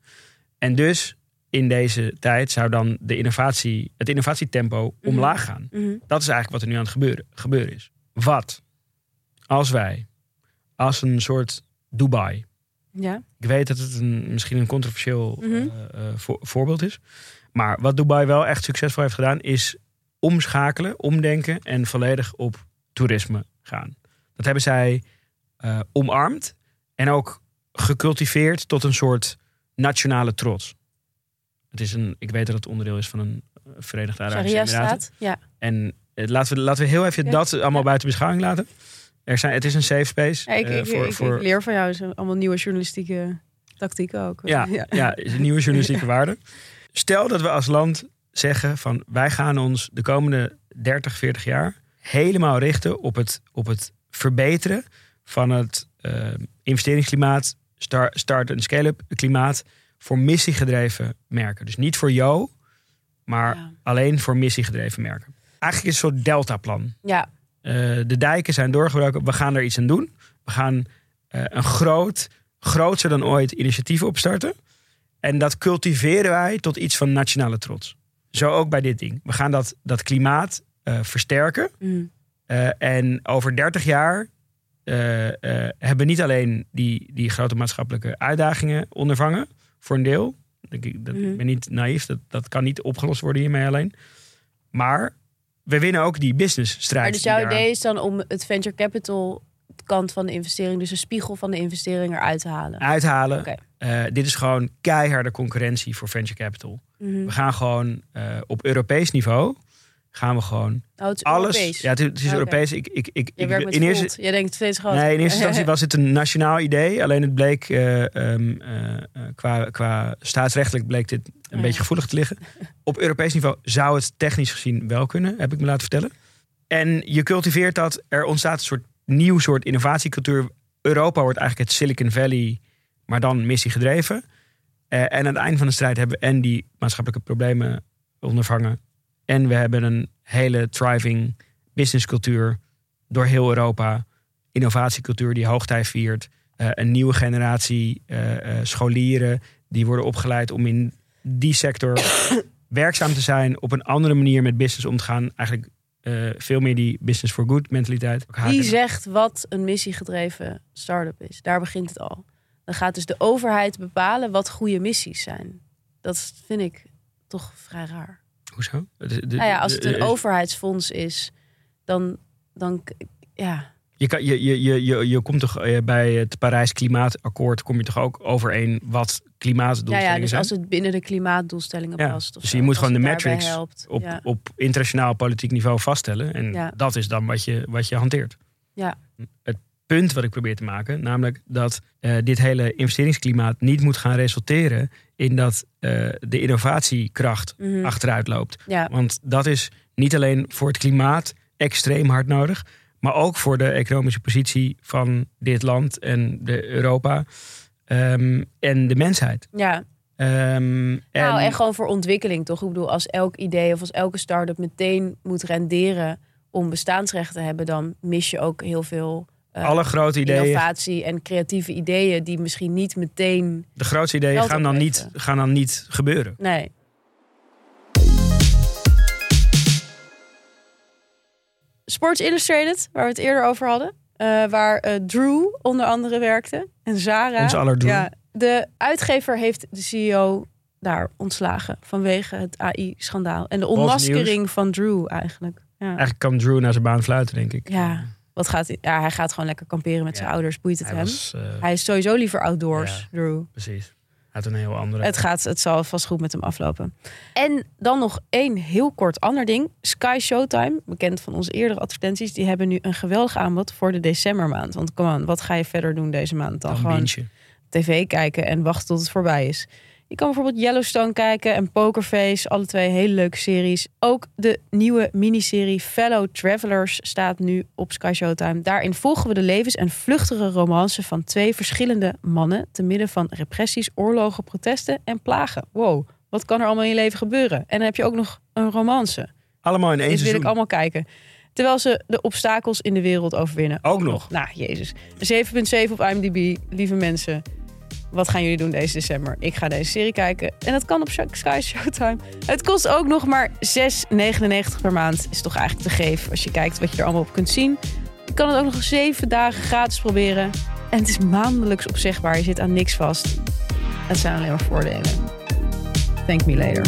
En dus in deze tijd zou dan de innovatie, het innovatietempo Mhm. omlaag gaan. Mhm. Dat is eigenlijk wat er nu aan het gebeuren, gebeuren is. Wat als wij als een soort Dubai Ja. ik weet dat het een, misschien een controversieel Mhm. eh, eh, voor- voorbeeld is. Maar wat Dubai wel echt succesvol heeft gedaan, is omschakelen, omdenken en volledig op toerisme gaan. Dat hebben zij eh, omarmd en ook gecultiveerd tot een soort nationale trots. Het is een, ik weet dat het onderdeel is van een eh, Verenigde Arabische Emiraten. Ja. En eh, laten, we, laten we heel even Ja. dat allemaal Ja. buiten beschouwing laten. Er zijn, het is een safe space. Ja, ik, eh, ik, voor, ik, voor, ik leer van jou allemaal nieuwe journalistieke tactieken ook. Ja, ja. een nieuwe journalistieke waarde. Stel dat we als land zeggen van wij gaan ons de komende 30, 40 jaar helemaal richten op het, op het verbeteren van het investeringsklimaat, star- start- en scale-up klimaat voor missiegedreven merken. Dus niet voor jou, maar Ja. alleen voor missiegedreven merken. Eigenlijk is het een soort deltaplan. Ja, Eh, de dijken zijn doorgebroken. We gaan er iets aan doen. We gaan eh, een groot, groter dan ooit initiatief opstarten. En dat cultiveren wij tot iets van nationale trots. Zo ook bij dit ding. We gaan dat, dat klimaat eh, versterken. Mm. En over 30 jaar hebben we niet alleen die, die grote maatschappelijke uitdagingen ondervangen. Voor een deel. Ik, dat, Mhm. ik ben niet naïef. Dat, dat kan niet opgelost worden hiermee alleen. Maar we winnen ook die business strijd. Maar dus jouw idee is dan om het venture capital kant van de investering, dus een spiegel van de investering eruit te halen. uithalen. Eh, dit is gewoon keiharde concurrentie voor venture capital. Mhm. We gaan gewoon eh, op Europees niveau gaan we gewoon Oh, het is alles. Europees. Ja, het, het is Oké. Europees. Ik, ik, ik, Je ik, werkt met in eerste. Jij denkt steeds groot. Nee, in eerste instantie was het een nationaal idee. Alleen het bleek eh, ehm, eh, eh, qua, qua staatsrechtelijk bleek dit een ja. beetje gevoelig te liggen. Op Europees niveau zou het technisch gezien wel kunnen, heb ik me laten vertellen. En je cultiveert dat, er ontstaat een soort nieuw soort innovatiecultuur. Europa wordt eigenlijk het Silicon Valley, maar dan missiegedreven. Eh, en aan het einde van de strijd hebben we en die maatschappelijke problemen ondervangen. En we hebben een hele thriving businesscultuur door heel Europa. Innovatiecultuur die hoogtij viert. Eh, een nieuwe generatie eh, eh, scholieren die worden opgeleid om in die sector werkzaam te zijn. Op een andere manier met business om te gaan. Eigenlijk veel meer die business for good mentaliteit. Wie zegt wat een missiegedreven start-up is? Daar begint het al. Dan gaat dus de overheid bepalen wat goede missies zijn. Dat vind ik toch vrij raar. Hoezo? De- de- Nou ja, als het een overheidsfonds is, dan, dan ja. Je, kan, je, je, je, je, je komt toch eh, bij het Parijs Klimaatakkoord kom je toch ook overeen wat Ja, klimaatdoelstellingen ja, dus zijn? als het binnen de klimaatdoelstellingen Ja, past. Of dus zo, je moet gewoon de metrics helpt. op, ja. op internationaal politiek niveau vaststellen. En Ja. dat is dan wat je, wat je hanteert. Ja. Het punt wat ik probeer te maken, namelijk dat eh, dit hele investeringsklimaat niet moet gaan resulteren in dat eh, de innovatiekracht Mhm. achteruit loopt. ja. Want dat is niet alleen voor het klimaat extreem hard nodig, maar ook voor de economische positie van dit land en de Europa ehm, en de mensheid. ja. Ehm, Nou, en gewoon voor ontwikkeling toch? Ik bedoel, als elk idee of als elke start-up meteen moet renderen om bestaansrecht te hebben, dan mis je ook heel veel alle grote ideeën, innovatie en creatieve ideeën die misschien niet meteen. de grootste ideeën gaan dan, niet, gaan dan niet gebeuren. Nee. Sports Illustrated, waar we het eerder over hadden. eh, waar eh, Drew onder andere werkte. En Zara. Onze aller Drew. Ja, de uitgever heeft de CEO daar ontslagen vanwege het AI-schandaal. En de onmaskering van Drew eigenlijk. Ja. Eigenlijk kan Drew naar zijn baan fluiten, denk ik. ja. Wat gaat hij, ja, hij gaat gewoon lekker kamperen met zijn Ja. ouders. Boeit het Hij hem? was, eh, Hij is sowieso liever outdoors, Drew. precies. Uit een heel andere. Het, gaat, het zal vast goed met hem aflopen. En dan nog één heel kort ander ding. Sky Showtime, bekend van onze eerdere advertenties, die hebben nu een geweldig aanbod voor de decembermaand. Want kom aan, wat ga je verder doen deze maand dan? dan gewoon tv kijken en wachten tot het voorbij is. Je kan bijvoorbeeld Yellowstone kijken en Pokerface, alle twee hele leuke series. Ook de nieuwe miniserie Fellow Travelers staat nu op Sky Showtime. Daarin volgen we de levens- en vluchtige romance van twee verschillende mannen... te midden van repressies, oorlogen, protesten en plagen. Wow, wat kan er allemaal in je leven gebeuren? En dan heb je ook nog een romance. Allemaal in één Dit wil seizoen. ik allemaal kijken. Terwijl ze de obstakels in de wereld overwinnen. Ook nog. Nou, jezus. 7,7 op IMDb. Lieve mensen, wat gaan jullie doen deze december? Ik ga deze serie kijken. En dat kan op Sky Showtime. Het kost ook nog maar 6,99 per maand. Is toch eigenlijk te geef als je kijkt wat je er allemaal op kunt zien. Je kan het ook nog 7 dagen gratis proberen. En het is maandelijks opzegbaar. Je zit aan niks vast. Het zijn alleen maar voordelen. Thank me later.